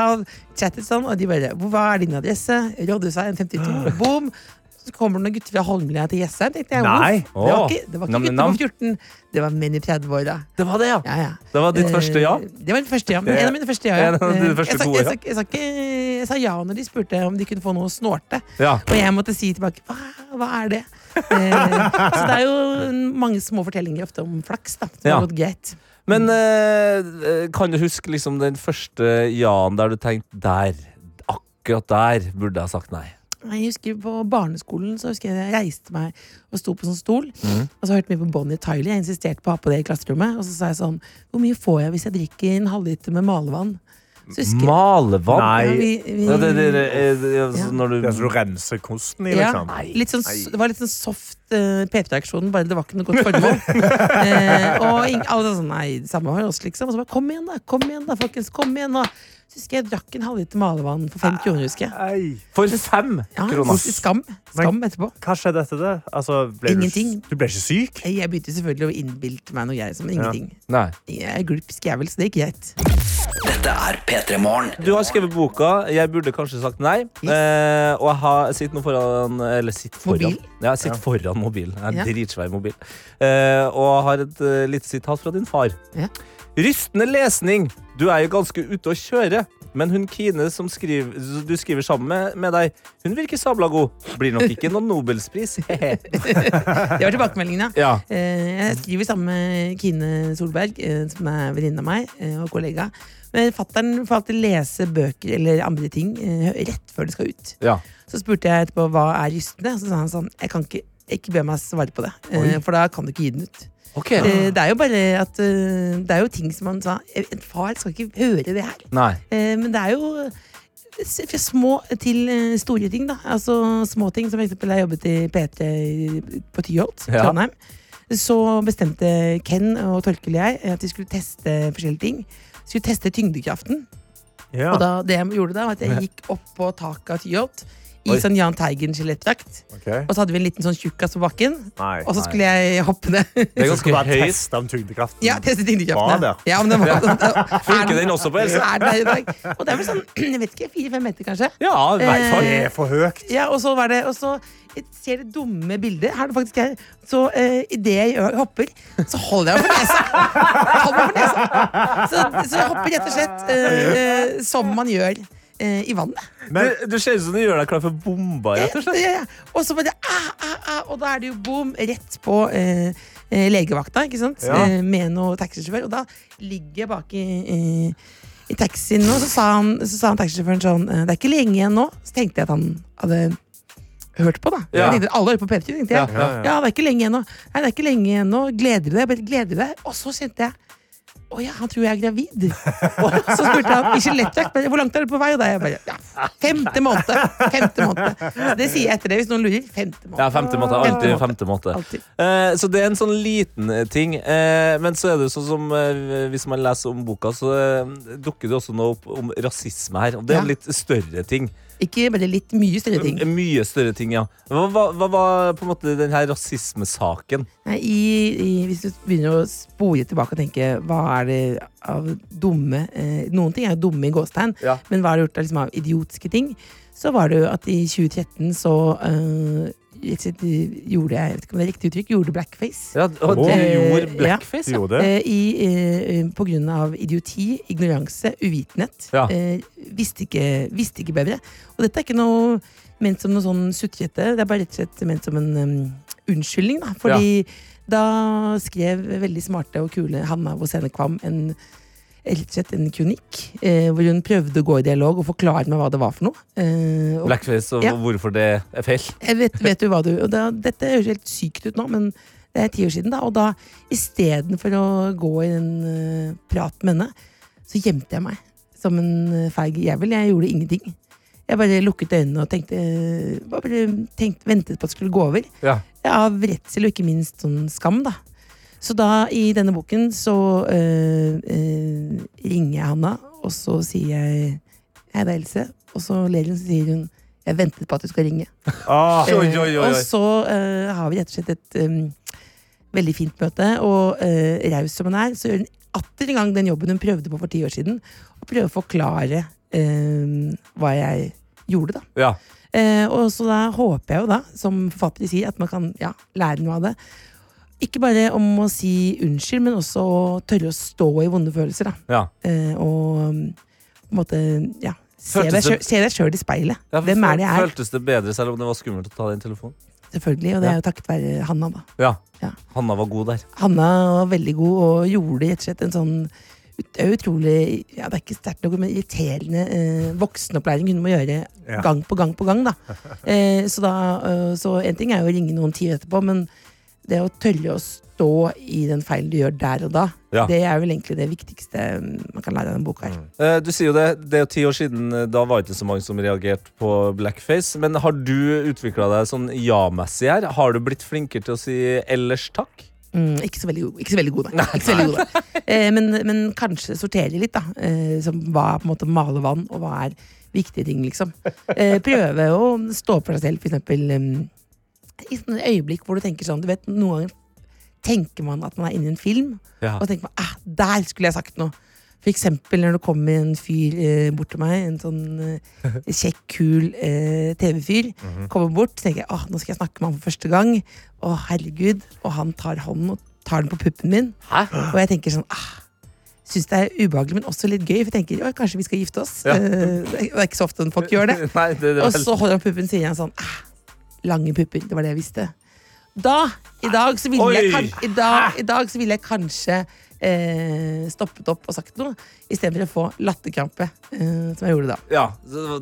chattet sånn, og de bare 'Hva er din adresse?' Rådhusveien 52. [GASPS] Boom! Så kommer det noen gutter fra Holmlia til Jessheim. tenkte jeg, Nei. «Uff, Det var ikke, det var ikke Nam, gutter nam. på 14, det var menn i 30-åra. Det var det, ja. Ja, ja. Det var ditt Eh, første ja. Det var mitt første ja. Det- En av mine første ja. ja. En av dine Eh, første jeg, sa, gode jeg, ja. sa, jeg, sa ikke, jeg sa ja når de spurte om de kunne få noe å snorte. ja. Og jeg måtte si tilbake hva, hva er det? Eh, så det er jo mange små fortellinger ofte om flaks. da Som Ja. har gått greit. Men eh, kan du huske liksom den første ja-en der du tenkte der, akkurat der burde jeg sagt nei? Jeg husker På barneskolen så husker jeg jeg reiste meg og sto på sånn stol. Mm. Og så hørte vi på Bonnie Tyler. Jeg insisterte på å ha på det i klasserommet. Og så sa jeg sånn Hvor mye får jeg hvis jeg drikker en halvliter med malevann? Så Malevann? Nei. Ja, vi, vi, Ja, det, det, det, altså, Ja. når du du renser kosten i, Ja, liksom. litt sånn, det var litt sånn soft uh, P3-aksjonen, bare det var ikke noe godt formål. [LAUGHS] eh, og alle sånn Nei, det samme var oss, liksom. Og så bare Kom igjen, da! Kom igjen, da, folkens! Kom igjen, da! Så husker jeg jeg drakk en halvliter malevann for fem kroner, husker jeg. For fem Ja, kroner! skam. Skam etterpå. Hva skjedde etter det? Altså, ble Ingenting. Du, du ble ikke syk? Jeg begynte selvfølgelig å innbilte meg noe, jeg, som ingenting. Nei. Jeg er glupsk jævel, så det gikk greit. Dette er P3 Morgen. Du har skrevet boka 'Jeg burde kanskje sagt nei'. Yes. Eh, og jeg har, sitter nå foran Eller sitter foran. Mobil? Ja, jeg sitter foran mobilen. Jeg Ja. er dritsvær mobil. Eh, og har et uh, lite sitat fra din far. Ja. Rystende lesning. Du er jo ganske ute å kjøre. Men hun Kine som skriver, du skriver sammen med, med deg, hun virker sabla god. Blir nok ikke noen Nobelspris. [LAUGHS] [LAUGHS] Det var tilbakemeldingen, ja. ja. Eh, Jeg skriver sammen med Kine Solberg, eh, som er venninne av meg eh, og kollega. Fattern får alltid lese bøker eller andre ting rett før det skal ut. ja. Så spurte jeg etterpå hva er rystende, og så sa han sånn Jeg kan ikke, ikke be meg svare på det, Oi. for da kan du ikke gi den ut. Ok. Eh, Det er jo bare at eh, Det er jo ting som man sa En far skal ikke høre det her. Nei. Eh, Men det er jo fra små til eh, store ting, da. Altså små ting, som for eksempel jeg jobbet i P3 på Tyholt, Ja. Trondheim. Så bestemte Ken og Torkel og jeg at vi skulle teste forskjellige ting. Vi skulle teste tyngdekraften. Ja. Og da, det jeg gjorde da, var at jeg gikk opp på taket av Tyholt i Oi. sånn Jahn Teigen-skjelettdrakt. Okay. Og så hadde vi en liten sånn tjukkas på bakken, Nei. og så skulle jeg hoppe ned. Det er ganske [LAUGHS] skulle bare høyt. teste om tyngdekraften Ja, teste var tyngdekraften. Ja, men det var, [LAUGHS] Funker den også på Else? Er den der i dag? Og det er vel sånn, [CLEARS THROAT] jeg vet ikke, fire-fem meter kanskje. Ja, i hvert fall. Det er for høyt. Ja, og så var det Og så ser det dumme bildet. Her er det faktisk her. Så uh, idet jeg gjør- hopper, så holder jeg meg for nesa. Holder meg for nesa. Så, så jeg hopper rett og slett eh, eh, som man gjør eh, i vannet. Men du, du ser ut som du gjør deg klar for bomba, rett og slett. Ja, ja. Og så bare ah, ah, ah, Og da er det jo bom rett på eh, eh, legevakta, ikke sant? Ja. Eh, med noe taxisjåfør. Og da ligger jeg bak i, i, taxien nå, så sa han, så sa han taxisjåføren sånn eh, Det er ikke lenge igjen nå. Så tenkte jeg at han hadde hørt på, da. Ja. Jeg tenkte, alle hører på P3, tenkte jeg. Ja, Ja, det er ikke lenge igjen nå. Nei, det er ikke lenge igjen nå. Gleder du deg? Jeg bare gleder deg. Og så kjente jeg å ja, han tror jeg er gravid. [LAUGHS] Så spurte han ikke skjelettjakt men hvor langt er du på vei. Og da jeg bare ja, femte måned. Femte måned. Det sier jeg etter det hvis noen lurer. Femte måned. Ja, femte måned. Alltid femte måned. Eh, så det er en sånn liten eh, ting. Eh, men så er det jo sånn som eh, hvis man leser om boka, så eh, dukker det også noe opp om rasisme her. Og det er en litt større ting. Ikke bare litt mye større ting. M- Mye større ting, ja. Hva hva- var på en måte den her rasismesaken? Nei, i, i, hvis du begynner å spore tilbake og tenke hva er det av dumme eh, Noen ting er jo dumme i gåstegn, Ja. men hva er det gjort av, liksom, av idiotiske ting? Så var det jo at i 2013 så eh, gjorde jeg, vet ikke om det er riktig uttrykk, gjorde blackface. Ja, og du Eh, gjorde blackface? Ja. gjorde? Eh, i, eh, på grunn av idioti, ignoranse, uvitenhet. Ja. Visste, ikke, visste ikke bedre. Og dette er ikke noe ment som noe sånn sutrete, det er bare rett og slett ment som en um, unnskyldning. Da. Fordi da skrev veldig smarte og kule Hanna Vosene Kvam en rett og slett en kronikk eh, hvor hun prøvde å gå i dialog og forklare meg hva det var for noe. Eh, og Blackface, og Ja. hvorfor det er feil? jeg vet, vet du hva du da, Dette høres helt sykt ut nå, men det er ti år siden. da Og da istedenfor å gå i en uh, prat med henne, så gjemte jeg meg som en uh, feig jævel. Jeg gjorde ingenting. Jeg bare lukket øynene og tenkte, eh, bare tenkte ventet på at det skulle gå over. Ja. Av redsel og ikke minst sånn skam, da. Så da, i denne boken, så øh, øh, ringer jeg Hanna, og så sier jeg Hei, det er Else. Og så ler hun, så sier hun Jeg ventet på at du skal ringe. Ah, øh, oi, oi, oi. Og så har vi rett og slett et øhm, veldig fint møte, og raus som hun er, så gjør hun atter en gang den jobben hun prøvde på for ti år siden, og prøver å forklare hva jeg gjorde, da. Ja. Eh, og så da håper jeg jo da, som forfattere sier, at man kan ja, lære noe av det. Ikke bare om å si unnskyld, men også å tørre å stå i vonde følelser. Da. Ja. Eh, og um, på en måte ja, se deg sjøl- i speilet. Ja, Hvem er det jeg er? Føltes det bedre selv om det var skummelt å ta den telefonen? Selvfølgelig, og det er jo takket være Hanna. da. Ja. Ja. Hanna var god der. Hanna var veldig god og gjorde rett og slett en sånn utrolig ja, Det er ikke sterkt nok, men irriterende eh, voksenopplæring hun må gjøre Ja. gang på gang på gang. da. [LAUGHS] Eh, så, da eh, så en ting er jo å ringe noen tider etterpå, men det å tørre å stå i den feilen du gjør der og da, Ja. det er vel egentlig det viktigste mm, man kan lære av denne boka. her. Eh, Du sier jo det, det er jo ti år siden, eh, da var det ikke så mange som reagerte på blackface. Men har du utvikla deg sånn ja-messig her? Har du blitt flinkere til å si ellers takk? Mm, ikke, så veldig, ikke så veldig god, nei. Ikke så veldig god, nei. Eh, men, men kanskje sortere litt, da. Eh, som hva på en måte malevann, og hva er viktige ting, liksom. Eh, prøve å stå opp for deg selv, for eksempel um, i sånne øyeblikk hvor du tenker sånn Du vet, noen ganger tenker man at man er inne i en film, Ja. og tenker man, ah, der skulle jeg sagt noe. For eksempel når det kommer en fyr eh, bort til meg, en sånn eh, [LAUGHS] kjekk, kul eh, TV-fyr, kommer bort, så tenker jeg åh, nå skal jeg snakke med han for første gang. Å, herregud. Og han tar hånden og tar den på puppen min. Hæ? Og jeg tenker sånn ah, Syns det er ubehagelig, men også litt gøy. For jeg tenker «Oi, kanskje vi skal gifte oss. Ja. Eh, [LAUGHS] det er ikke så ofte folk gjør det. [LAUGHS] Nei, det, det Og så holder han puppen, sier han sånn ah, Lange pupper. Det var det jeg visste. Da, i dag, så ville jeg, kan, i dag, i dag så ville jeg kanskje eh, stoppet opp og sagt noe, istedenfor å få latterkrampe, eh, som jeg gjorde da. ja,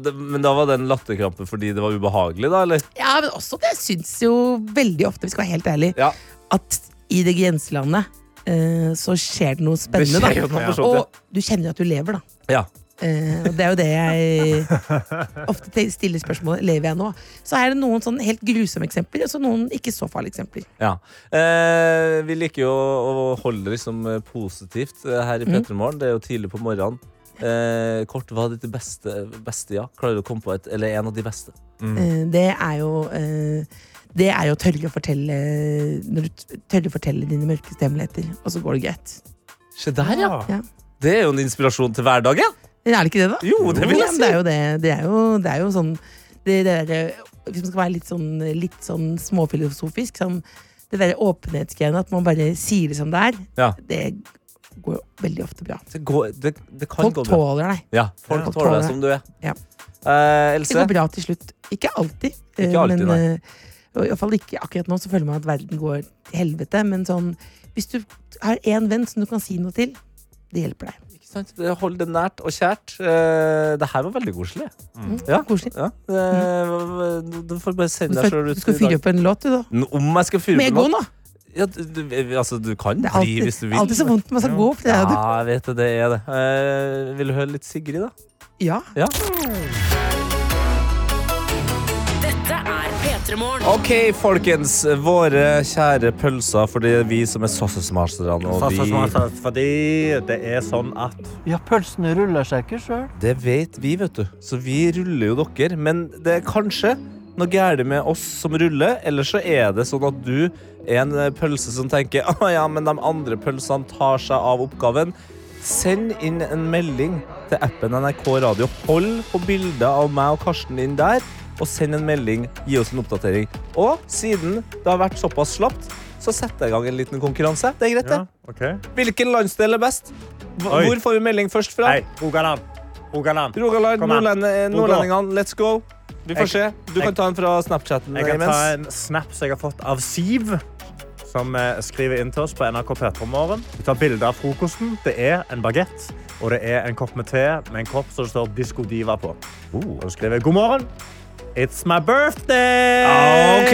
det, Men da var den en latterkrampe fordi det var ubehagelig, da? eller? Ja, men også det syns jo veldig ofte, vi skal være helt ærlige, Ja. at i det grenselandet eh, så skjer det noe spennende. Det skjer da. ja. Og du kjenner at du lever, da. Ja. Eh, og det er jo det jeg ofte stiller spørsmålet lever jeg nå. Så er det noen sånn helt grusomme eksempler, og så noen ikke så farlige eksempler. ja. Eh, vi liker jo å holde liksom eh, positivt eh, her i Mm. P3 Morgen. Det er jo tidlig på morgenen. Eh, kort, hva er ditt beste, beste ja? Klarer du å komme på et, eller en av de beste? Eh, det er jo eh, Det er jo å tørre å fortelle Når du tørre å fortelle dine mørkeste hemmeligheter, og så går det greit. Se der, ja. Ja. Det er jo en inspirasjon til hverdagen. Er det ikke det, da? Jo, det vil jeg si. det er jo det. Det er jo, det er jo sånn det, det der, Hvis man skal være litt sånn, litt sånn småfilosofisk, sånn, det derre åpenhetsgreiene, at man bare sier det som det er, Ja. det går jo veldig ofte bra. Det, går, det, det kan Folk gå bra. tåler deg. Ja, folk Folk tåler deg som du er. Ja. Eh, Det går bra til slutt. Ikke alltid. eh, Ikke alltid, men, nei. eh, i hvert fall ikke akkurat nå, så føler man at verden går til helvete. Men sånn, hvis du har én venn som du kan si noe til, det hjelper deg. Hold det nært og kjært. Eh, det her var veldig koselig. Mm. Ja. Koselig. Ja. Eh, Du får bare sende deg skal, ut. du skal fyre opp en låt, du, da. Om jeg skal fyre Egon, noe? da. Ja, du, du, altså, du kan Det bli hvis du alltid, vil. alltid så vondt med man skal gå. opp. det er. Ja, jeg vet det. Det er det. Eh, vil du høre litt Sigrid, da? Ja. Ja. OK, folkens. Våre kjære pølser, for det er vi som er sausesmasterne. Og vi Fordi det er sånn at Ja, pølsene ruller seg ikke sjøl. Det vet vi, vet du. Så vi ruller jo dere. Men det er kanskje noe galt med oss som ruller, eller så er det sånn at du er en pølse som tenker [LAUGHS] Å ja, men de andre pølsene tar seg av oppgaven. Send inn en melding til appen NRK Radio. Hold på bildet av meg og Karsten inn der, og send en melding. Gi oss en oppdatering. Og siden det har vært såpass slapt, så setter jeg i gang en liten konkurranse. Det er greit, det. ja, okay. Hvilken landsdel er best? Hvor Oi. får vi melding først fra? Hei, Rogaland. Rogaland. Rogaland, eh, nordlendingene, let's go. Vi får se. Jeg- Du kan ta en fra Snapchatten Jeg kan ta en snap som jeg har fått av Siv, som eh, skriver inn til oss på NRK P3 Morgen. Vi tar bilde av frokosten. Det er en bagett, og det er en kopp med te med en kopp som det står Disko Diva på. Og så skriver god morgen. It's my birthday! Ok!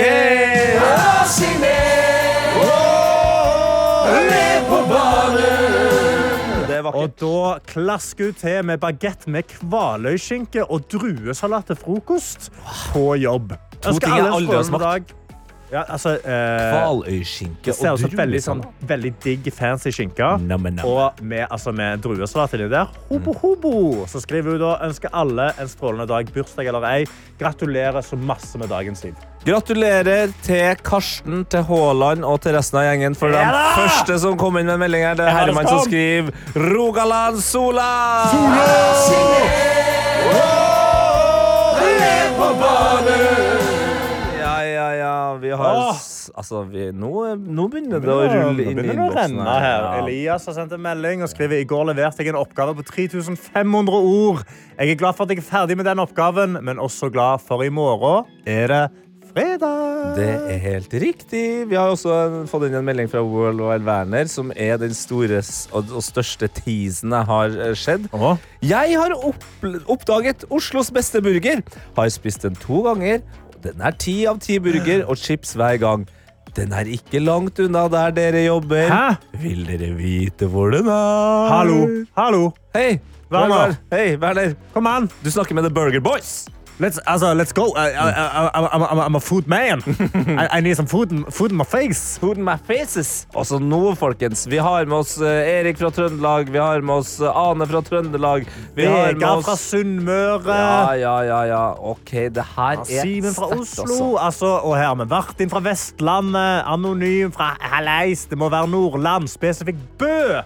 Det Og da klasker hun til med bagett med kvaløyskinke og druesalat til frokost på jobb. To ting jeg aldri har dag. Ja, altså, eh, Hvaløyskinke det ser og ut som veldig, sånn, veldig digg, fancy skinke. Nam, nam. Og med, altså, med druesalat inni der. Hobo, hobo. Så skriver hun da ønsker alle en strålende dag, bursdag eller ei. Gratulerer så masse med dagen, Siv. Gratulerer til Karsten, til Haaland og til resten av gjengen. For den første som kom inn med melding her, det er Herman som skriver Rogaland Sola! Ja, på ja. Vi har Åh. Altså, vi, nå, nå begynner det å rulle inn i begynner det å innboksen. renne her. Ja. Elias har sendt en melding og skriver i går leverte jeg en oppgave på 3500 ord. Jeg er glad for at jeg er ferdig med den oppgaven, men også glad for i morgen er det fredag. Det er helt riktig. Vi har også fått inn en melding fra World Wide Werner, som er den store s- og, og største teasen jeg har eh, sett. Åh. Jeg har opp, oppdaget Oslos beste burger. Har spist den to ganger. Den er ti av ti burger og chips hver gang. Den er ikke langt unna der dere jobber. Hæ? Vil dere vite hvor den er? Hallo, hallo. Hei. Werner. Hei, Werner. Kom an. Du snakker med The Burger Boys. Let's, also, let's go. I, I'm a food man. I, I need some food, food in my face. Food in my faces. Også nå, folkens. Vi har med oss eh, Erik fra Trøndelag. Vi har med oss eh, Ane fra Trøndelag. Vi har med Vegard fra oss Sunnmøre. Ja, ja, ja, ja. OK, det her er Simen fra Oslo. altså. Altså, og her har vi Martin fra Vestlandet. Anonym fra Halleis. Det må være Nordland. Spesifikt Bø.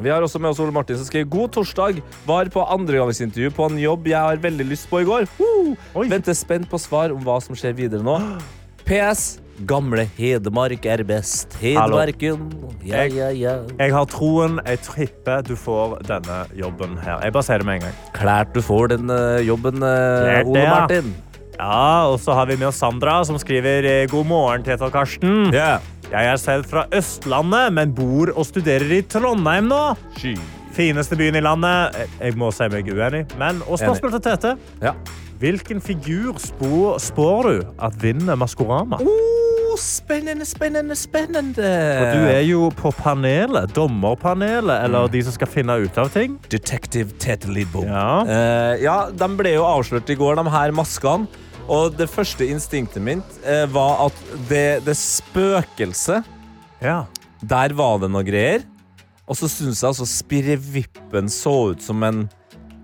Vi har også med oss Ole Martin som skriver God torsdag. Var på andregangsintervju på en jobb jeg har veldig lyst på i går. Woo! Venter spent på svar om hva som skjer videre nå. PS. Gamle Hedmark er best. Hedmarken. Ja, ja, ja. Jeg har troen. Jeg tripper du får denne jobben her. Jeg bare sier det med en gang. Klart du får den eh, jobben, eh, Klart det, Ole. Martin. Ja, og så har vi med oss Sandra, som skriver eh, God morgen, Tete og Karsten. Ja. Jeg er selv fra Østlandet, men bor og studerer i Trondheim nå. Fineste byen i landet. Jeg- må si meg uenig. Men, og spørsmål til Tete. Ja. Hvilken figur spår, spår du at vinner Maskorama? Oh, spennende, spennende, spennende. Og du er jo på panelet, dommerpanelet, eller de som skal finne ut av ting. Detective Tete Lidbom. Ja. Uh, ja, de ble jo avslørt i går, de her maskene. Og det første instinktet mitt eh, var at det, det spøkelset Ja. Der var det noe greier. Og så syns jeg altså Spirrevippen så ut som en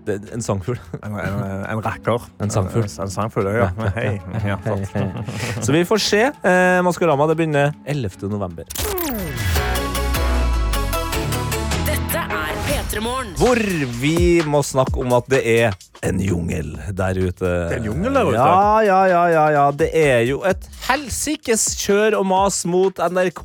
det- En sangfugl. [LAUGHS] En, en, en rakker. En sangfugl. En, en sangfugl, ja. Hei. [LAUGHS] Ja. Så vi får se. Eh, Maskorama det begynner 11. november. Hvor vi må snakke om at det er en jungel der ute. Det er en jungel der ute? Ja, ja, ja, ja, ja. Det er jo et helsikes kjør og mas mot NRK.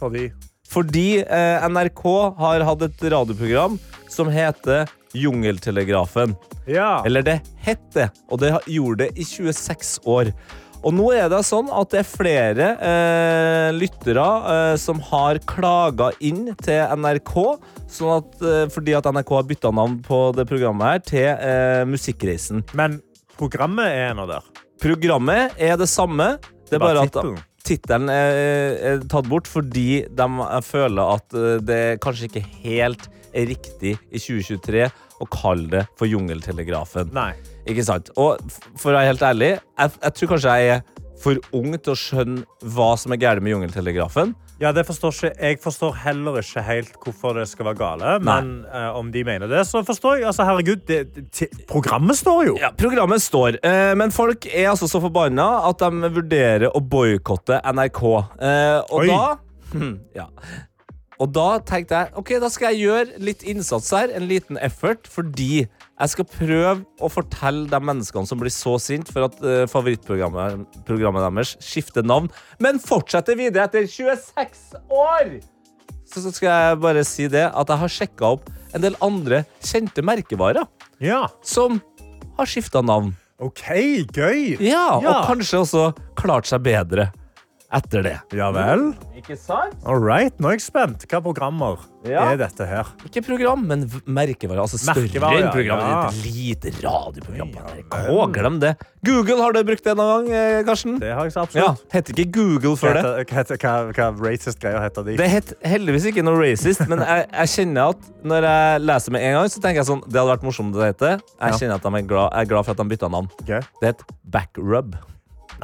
Fordi Fordi eh, NRK har hatt et radioprogram som heter Jungeltelegrafen. Ja. Eller det het det, og det gjorde det i 26 år. Og nå er det sånn at det er flere eh, lyttere eh, som har klaga inn til NRK, sånn at, eh, fordi at NRK har bytta navn på det programmet her til eh, Musikkreisen. Men programmet er ennå der. Programmet er det samme, det er bare at tittelen. tittelen er, er tatt bort fordi de føler at eh, det kanskje ikke helt er riktig i 2023 å kalle det for Jungeltelegrafen. Nei. Ikke sant? Og for å være helt ærlig, jeg, jeg tror kanskje jeg er for ung til å skjønne hva som er galt med Jungeltelegrafen. Ja, det forstår ikke, jeg forstår heller ikke helt hvorfor det skal være gale. Men uh, om de mener det, så forstår jeg. Altså, herregud, det, det, programmet står jo. Ja, Programmet står, Uh, men folk er altså så forbanna at de vurderer å boikotte NRK. Uh, og Oi. da hm, ja. Og da tenkte jeg ok, da skal jeg gjøre litt innsats her, en liten effort, fordi jeg skal prøve å fortelle de menneskene som blir så sint for at uh, favorittprogrammet deres skifter navn, men fortsetter videre etter 26 år! Så så skal jeg bare si det at jeg har sjekka opp en del andre kjente merkevarer Ja. som har skifta navn. OK, gøy. Ja, Ja. Og kanskje også klart seg bedre etter det. Ja vel. Ikke sant? All right, nå er jeg spent. Hva programmer Ja. er dette her? Ikke program, men merkevare. Altså større Merkevare, enn program. Ja. Et lite radioprogram på NRK. Glem det. Google, har du brukt det noen gang, eh, Karsten? Det har jeg så Ja, absolutt. Heter ikke Google før det. hva, hva, hva racist greier heter de? Det het heldigvis ikke noe racist, men jeg, jeg kjenner at når jeg leser med en gang, så tenker jeg sånn Det hadde vært morsomt om det heter. Jeg kjenner at de er glad, jeg er glad for at de bytta navn. Okay. Det het backrub.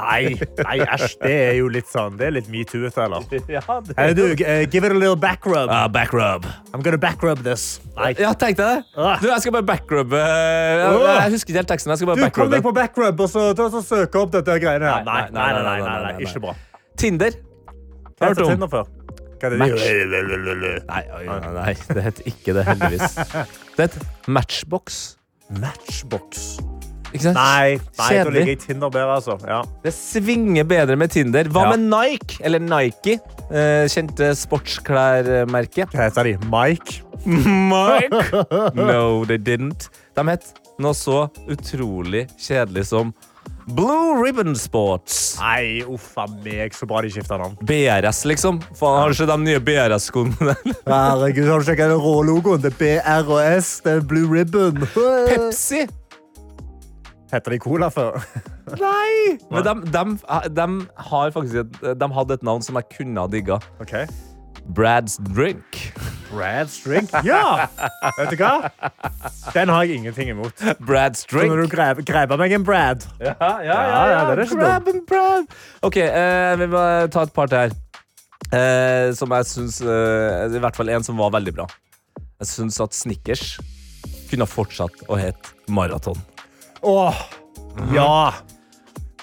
Nei, nei, æsj. Det er jo litt sånn Det er litt metoo-ete, eller? [LAUGHS] Ja, det Hey, du, uh, give it a little back rub. Ah, backrub. I'm gonna back rub this. Nei. Ja, tenkte jeg det. Ah. Du, jeg skal bare backrubbe jeg, jeg husker ikke helt teksten. Jeg skal bare Du, kom deg på back rub og så, så søke opp dette greiene her. Nei, Nei, nei, nei, nei, nei, nei, ikke bra. Tinder. Hva Hørt heter om. Tinder før? Hva er det Match. de Nei, oi, nei, nei, det heter ikke det, heldigvis. [LAUGHS] Det heter Matchbox. Matchbox. Ikke sant? Nei, nei da ligger jeg i Tinder bedre, altså. Ja. Det svinger bedre med Tinder. Hva Ja. med Nike? Eller Nike? Eh, kjente sportsklærmerke. Hva heter de? Mike? [LAUGHS] Mike? No, they didn't. De het noe så utrolig kjedelig som Blue Ribbon Sports. Nei, uff a meg, så bra de skifta navn. BRS, liksom. Faen, har du sett de nye BRS-skoene? [LAUGHS] Herregud, har du sjekka den rå logoen? Det er BRS, det er Blue Ribbon. Pepsi! Heter de Cola før? [LAUGHS] Nei! Men de, de, de har faktisk et, de hadde et navn som jeg kunne ha digga. Ok. Brad's Drink. Brad's Drink. Ja! Vet du hva? Den har jeg ingenting imot. Brad's Drink. Så når du grab, grabber meg en Brad Ja, ja, ja, ja, det er ikke Grab and Brad. OK, eh, vi må ta et par til her. Eh, som jeg syns eh, I hvert fall en som var veldig bra. Jeg syns at Snickers kunne ha fortsatt å hete Maraton. Åh, ja.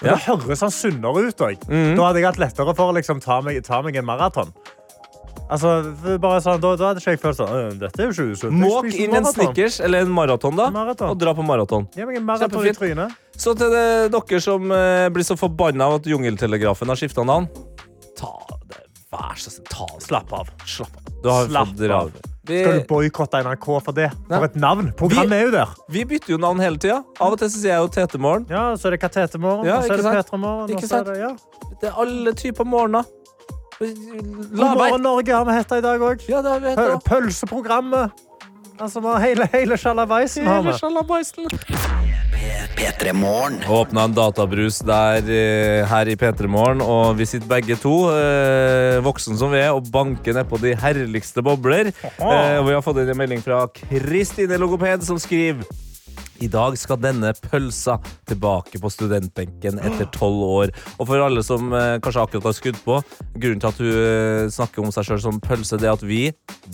Men. Det høres han sunnere ut òg. Da hadde jeg hatt lettere for å liksom, ta, meg, ta meg en maraton. Altså, bare sånn, da, da hadde ikke jeg følt sånn «Øh, Dette er jo ikke usunt. Jeg Måk spiser inn en maraton. Snickers eller en maraton, da, Maraton. og dra på maraton. Gi meg en maraton i Kjempefint. trynet. Så til det, dere som eh, blir så forbanna av at Jungeltelegrafen har skifta navn, ta det. Vær så snill, ta det. Slapp av. Slapp av. Du har Slapp fått dra av. Vi, Skal du boikotte NRK for det? For et navn! Programmet er jo der. vi bytter jo navn hele tida. Av og til sier jeg jo Tetemorgen. Ja, Så er det Katetemorgen, Ja, og så er det? Petremorgen. Og så er det- Ja. Det er alle typer morgener. God morgen, Norge har vi hett i dag òg. Ja, vi Pølseprogrammet. Altså, vi hele, hele sjalabaisen har vi. P3 Morgen. Åpna en databrus der eh, her i P3 Morgen, og vi sitter begge to, eh, voksen som vi er, og banker nedpå de herligste bobler. Eh, og vi har fått inn en melding fra Kristine Logoped, som skriver i dag skal denne pølsa tilbake på studentbenken etter tolv år. Og for alle som eh, kanskje akkurat har skudd på, grunnen til at hun eh, snakker om seg sjøl som pølse, det er at vi,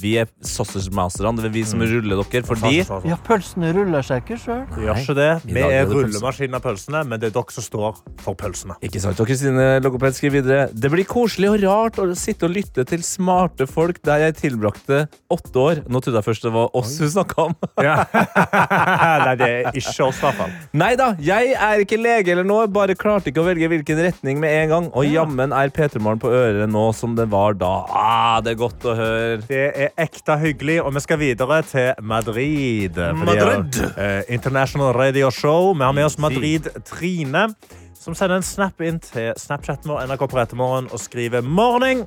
vi er sausage-masterne. Det er vi som ruller dere, fordi Ja, pølsene ruller seg ikke sjøl. Gjør ikke det. I Vi dag er er det pølse. rullemaskinen av pølsene, men det er dere som står for pølsene. Ikke sant? Og Kristine Logoped skriver videre Det blir koselig og rart å sitte og lytte til smarte folk der jeg tilbrakte åtte år. Nå trodde jeg først det var oss hun snakka om. [LAUGHS] Nei, det er [LAUGHS] ikke oss, i hvert fall. Nei da, jeg er ikke lege eller noe, bare klarte ikke å velge hvilken retning med en gang. Og jammen er P3morgen på øret nå som det var da. Ah, det er godt å høre. Det er ekte hyggelig, og vi skal videre til Madrid. Madrid. Madrid. eh, International Radio Show. Vi har med oss Madrid-Trine, som sender en snap inn til Snapchaten vår NRK på Ettermorgen og skriver Morning!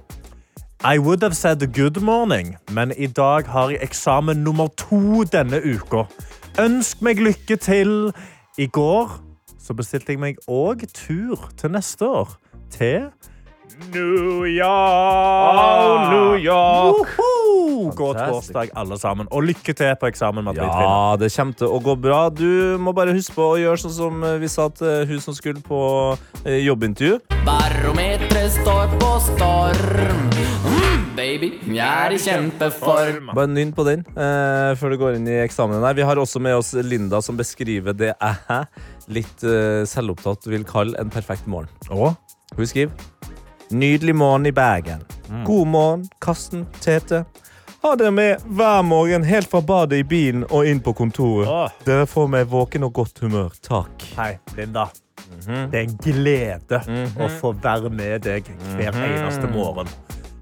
I would have said good morning, men i dag har jeg eksamen nummer to denne uka. Ønsk meg lykke til. I går så bestilte jeg meg òg tur til neste år. Til New York! New York. Woho! God torsdag, alle sammen. Og lykke til på eksamen, Madrid. Ja, det kommer til å gå bra. Du må bare huske på å gjøre sånn som eh, vi sa til hun som skulle på eh, jobbintervju. Barometeret står på storm. Mm, baby, jeg er i kjempeform. Bare nynn på den uh, før du går inn i eksamen. Her. Vi har også med oss Linda, som beskriver det jeg litt uh, selvopptatt vil kalle en perfekt morgen. Oh. Hun skriver Nydelig morgen i Bergen. God morgen, Karsten, Tete. Ha dere med hver morgen helt fra badet i bilen og inn på kontoret. Oh. Dere får meg våken og godt humør. Takk. Hei, Linda. Mhm. Det er en glede å få være med deg hver eneste morgen.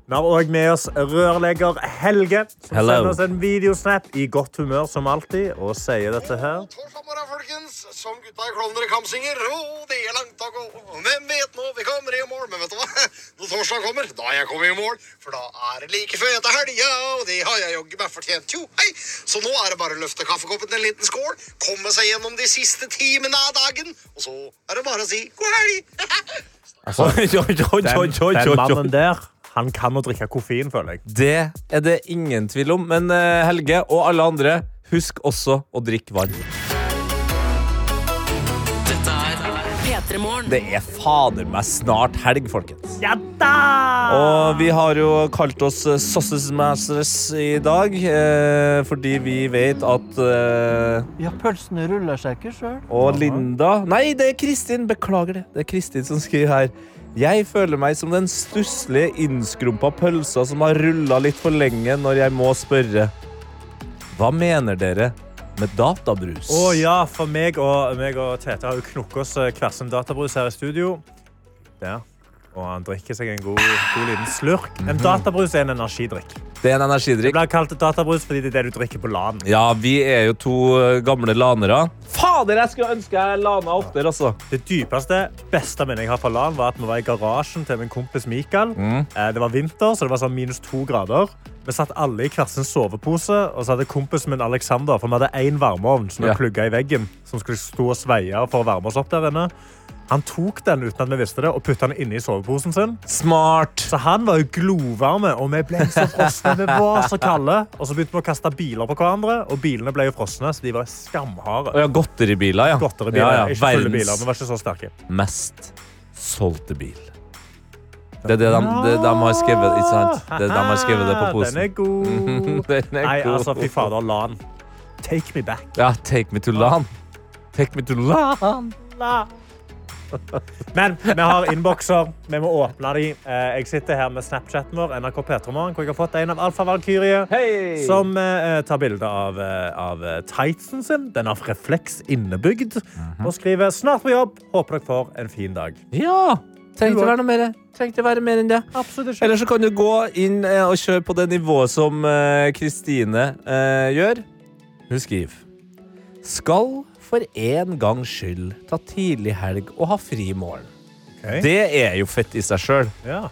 Vi har òg med oss rørlegger Helge, som Hello. sender oss en videosnap i godt humør som alltid, og sier dette her. Torsdag morgen, folkens. Som gutta i Klovner i Kamsinger. Oh, det er langt å gå. Hvem vet nå? Vi kommer i mål. Men vet du hva? [LAUGHS] Når torsdag kommer, da er jeg kommet i mål. For da er det like før etter helga, og det har jeg jaggu meg fortjent. Jo, hei. Så nå er det bare å løfte kaffekoppen til en liten skål, komme seg gjennom de siste timene av dagen, og så er det bare å si god helg. [LAUGHS] Oi, Den, den mannen der, han kan å drikke koffein, føler jeg. Det er det ingen tvil om. Men eh, Helge og alle andre, husk også å drikke vann. Dette P3 Morgen. Det er fader meg snart helg, folkens. Ja da! Og vi har jo kalt oss eh, Sausage Masters i dag, eh, fordi vi vet at eh, Ja, pølsene ruller seg ikke sjøl. Og Linda Nei, det er Kristin. Beklager det. Det er Kristin som skriver her. Jeg føler meg som den stusslige, innskrumpa pølsa som har rulla litt for lenge når jeg må spørre. Hva mener dere med databrus? Å ja, for meg og, meg og Tete har jo knukket oss eh, hver sin databrus her i studio. Der. Og han drikker seg en god, god liten slurk. En databrus er en energidrikk. Det er en Det energidrikk. blir kalt databrus fordi det er det du drikker på LAN. Ja, vi er jo to eh, gamle lanere. Fader, jeg skulle ønske jeg lana oftere, altså. Det dypeste, beste minnet jeg har fra LAN, var at vi var i garasjen til min kompis Mikael. Mm. Det var vinter, så det var sånn minus to grader. Vi satt alle i hver sin sovepose, og så hadde kompisen min Alexander, for vi hadde én varmeovn som vi Ja. plugget i veggen, som skulle stå og sveie for å varme oss opp der inne. Han tok den uten at vi visste det, og putta den inni soveposen sin. Smart. Så han var jo glovarme, og vi ble så frosne. Vi var så kalde. Og så begynte vi å kaste biler på hverandre, og bilene ble jo frosne, så de var skamharde. Og ja, godteribiler, ja. Godteribiler, Ja, ja. ikke fulle Verdens biler, men var ikke så sterke. mest solgte bil. Det er det de, det, de har skrevet, ikke sant? Det, de har skrevet det på posen. Den er god. [LAUGHS] Den er Nei, god. altså, fy fader, LAN. Take me back. Ja, take me to LAN. Take me to LAN. Men vi har innbokser. Vi må åpne de. Eh, Jeg sitter her med Snapchaten vår, NRK Petromorgen, hvor jeg har fått en av Alfa Valkyrie. hey! Som eh, tar bilde av, eh, av tightsen sin. Den har refleks innebygd. Mhm. Og skriver 'snart på jobb'. Håper dere får en fin dag. Ja! Trengte å være noe mer. Trengte å være mer enn det. Absolutt Eller så kan du gå inn og kjøre på det nivået som Kristine uh, gjør. Hun skriver Skal for en gangs skyld ta tidlig helg og ha fri morgen. Okay. Det er jo fett i seg sjøl. Ja.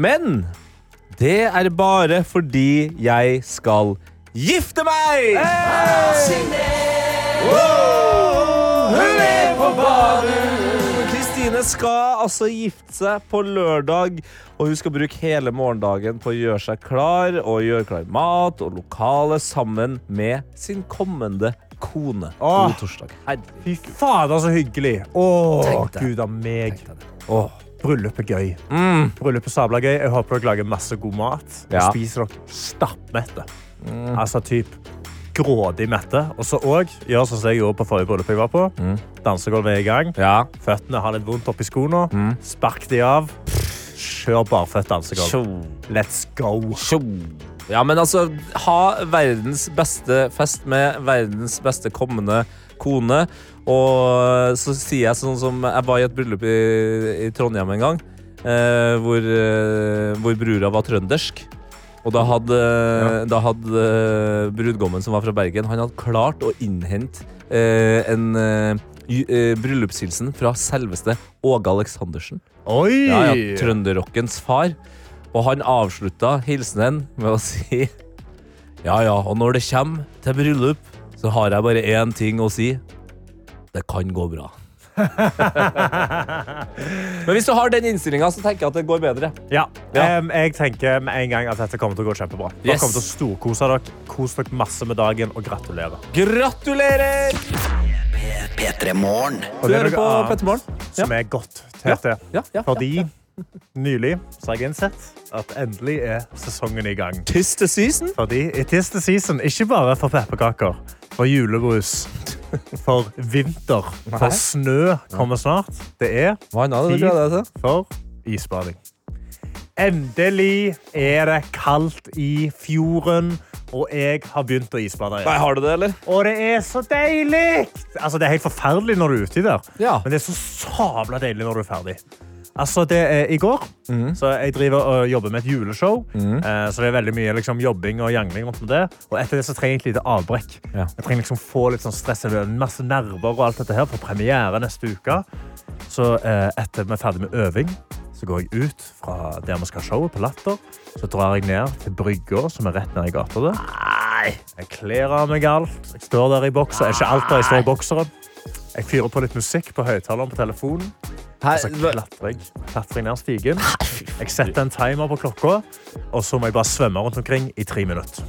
Men det er bare fordi jeg skal gifte meg! Wow! Hun er på badet! Kristine skal altså gifte seg på lørdag, og hun skal bruke hele morgendagen på å gjøre seg klar og gjøre klar mat og lokale sammen med sin kommende kone. Åh. God torsdag. Fy fader, så hyggelig. Å, gud a meg. Åh, bryllup er gøy. Mm. Bryllup er sabla gøy. Jeg håper dere lager masse god mat. Ja. Og spiser dere stappmette. Altså typ grådig mette. Og så òg gjør sånn som jeg gjorde på forrige bryllup jeg var på. Dansegulvet er i gang. Ja. Føttene har litt vondt oppi skoene. Spark de av. Kjør barføtt dansegulv. Let's go. Tjo. Ja, men altså, ha verdens beste fest med verdens beste kommende kone. Og så sier jeg sånn som Jeg var i et bryllup i, i Trondheim en gang. Eh, hvor, eh, hvor brura var trøndersk. Og da hadde, da hadde eh, brudgommen som var fra Bergen, han hadde klart å innhente eh, en eh, eh, bryllupshilsen fra selveste Åge Aleksandersen. Oi! Ja, ja, Trønderrockens far. Og han avslutta hilsenen med å si Ja, ja, og når det kommer til bryllup, så har jeg bare én ting å si. Det kan gå bra. [LAUGHS] Men hvis du har den innstillinga, så tenker jeg at det går bedre. Ja. Ja. Em, jeg tenker med en gang at dette kommer til å gå kjempebra. Dere Yes. kommer til å storkose dere. Kos dere masse med dagen, og gratulerer. Gratulerer! P3 Morgen. Og Du er hører på annet Petter Morgen. som er godt, Tete. Ja, ja, Fordi nylig så jeg innsett at endelig er sesongen i gang. Tiste season. Fordi i tiste season, ikke bare for pepperkaker, for julebrus, for vinter, for snø kommer snart. Det er til? for isbading. Endelig er det kaldt i fjorden, og jeg har begynt å isbade Nei, igjen. har du det, eller? Og det er så deilig! Altså, det er helt forferdelig når du er uti der, Ja. men det er så sabla deilig når du er ferdig. Altså, det er i går, Mm. så jeg driver og jobber med et juleshow. Eh, så det er veldig mye liksom, jobbing og jangling rundt med det. Og etter det så trenger jeg et lite avbrekk. Ja. Jeg trenger liksom få litt sånn stress, eller masse nerver og alt dette her for premiere neste uke. Så eh, etter vi er ferdig med øving, så går jeg ut fra der vi skal ha showet på Latter. Så drar jeg ned til brygga, som er rett ned i gata der. Jeg kler av meg alt. Jeg står der i bokser. Ikke alt der, jeg står i bokseren. Jeg fyrer på litt musikk på høyttaleren på telefonen. Og så klatrer jeg, klatrer jeg ned stigen. Jeg setter en timer på klokka, og så må jeg bare svømme rundt omkring i tre minutter.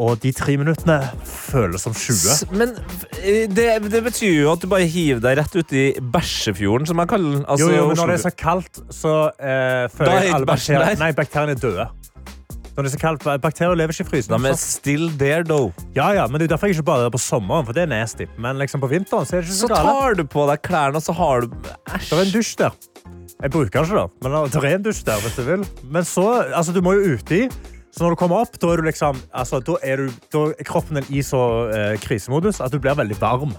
Og de tre minuttene føles som 20. Men eh, det, det betyr jo at du bare hiver deg rett uti bæsjefjorden, som jeg kaller den. Altså, Jo, jo, men når det er så kaldt, så eh, føler er jeg alle bakterier. Nei, bakteriene er døde. Når det er så kaldt, Bakterier lever ikke i frysen. De er still there, though. Ja, ja, men det er derfor jeg ikke bader på sommeren, for det er nasty. Men liksom på vinteren så er det ikke Så så galt. tar du på deg klærne, og så har du Det er en dusj der. Jeg bruker den ikke, da. Men det er en dusj der, hvis du vil. Men så, altså, du må jo uti. Så når du kommer opp, da er, du liksom, altså, da er, du, da er kroppen din i så eh, krisemodus at du blir veldig varm.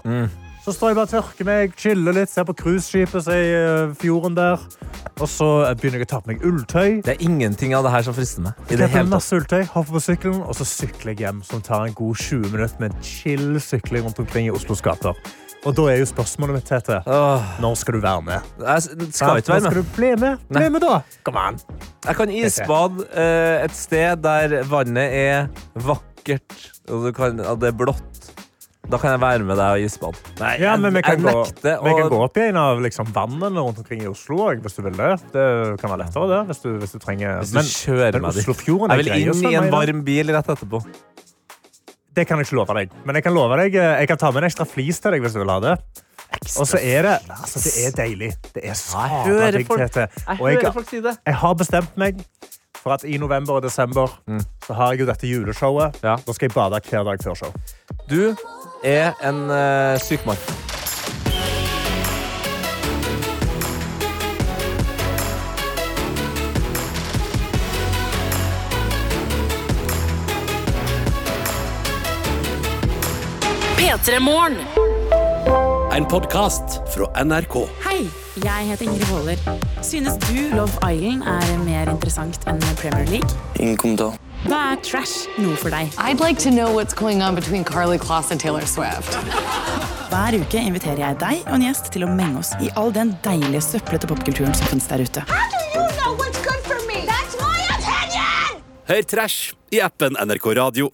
Så står jeg bare og tørker meg, chiller litt, ser på cruiseskipet som er i eh, fjorden der. Og så begynner jeg å ta på meg ulltøy. Det er ingenting av det her som frister meg. I det hele masse ulltøy, hopper på sykkelen, og så sykler jeg hjem, som tar en god 20 minutter med chill sykling rundt omkring i Oslos gater. Og da er jo spørsmålet mitt, Tete, når skal du være med? jeg skal ikke Når være skal du bli med? Bli Nei. med, da! Kom an. Jeg kan isbade eh, et sted der vannet er vakkert, og, du kan, og det er blått. Da kan jeg være med deg og isbade. Nei, Ja, men vi kan, jeg gå, Og... vi kan gå opp i en av liksom, vannene rundt omkring i Oslo også, hvis du vil det. Det kan være lettere, det. Hvis du, hvis du trenger Hvis du Men, kjører men meg dit. Jeg vil inn i en varm bil rett etterpå. Det kan jeg ikke love deg. Men jeg kan love deg eh, Jeg kan ta med en ekstra flis til deg hvis du vil ha det. Og så er det altså, Det er deilig. Det er sabla digg, Tete. Jeg Og jeg, det. jeg har bestemt meg for at i november og desember så har jeg jo dette juleshowet. Mm. Ja. Da skal jeg bade hver dag før show. Du er en uh, sykmann. P3 En podkast fra NRK. Hei, jeg heter Ingrid Waaler. Synes du Love Island er mer interessant enn Premier League? Ingen kommentar. Da er trash noe for deg. I'd like to know what's going on between Carly Kloss and Taylor Swift. Hver uke inviterer jeg deg og en gjest til å menge oss i all den deilige søplete popkulturen som finnes der ute. Hør Trash i appen NRK Radio.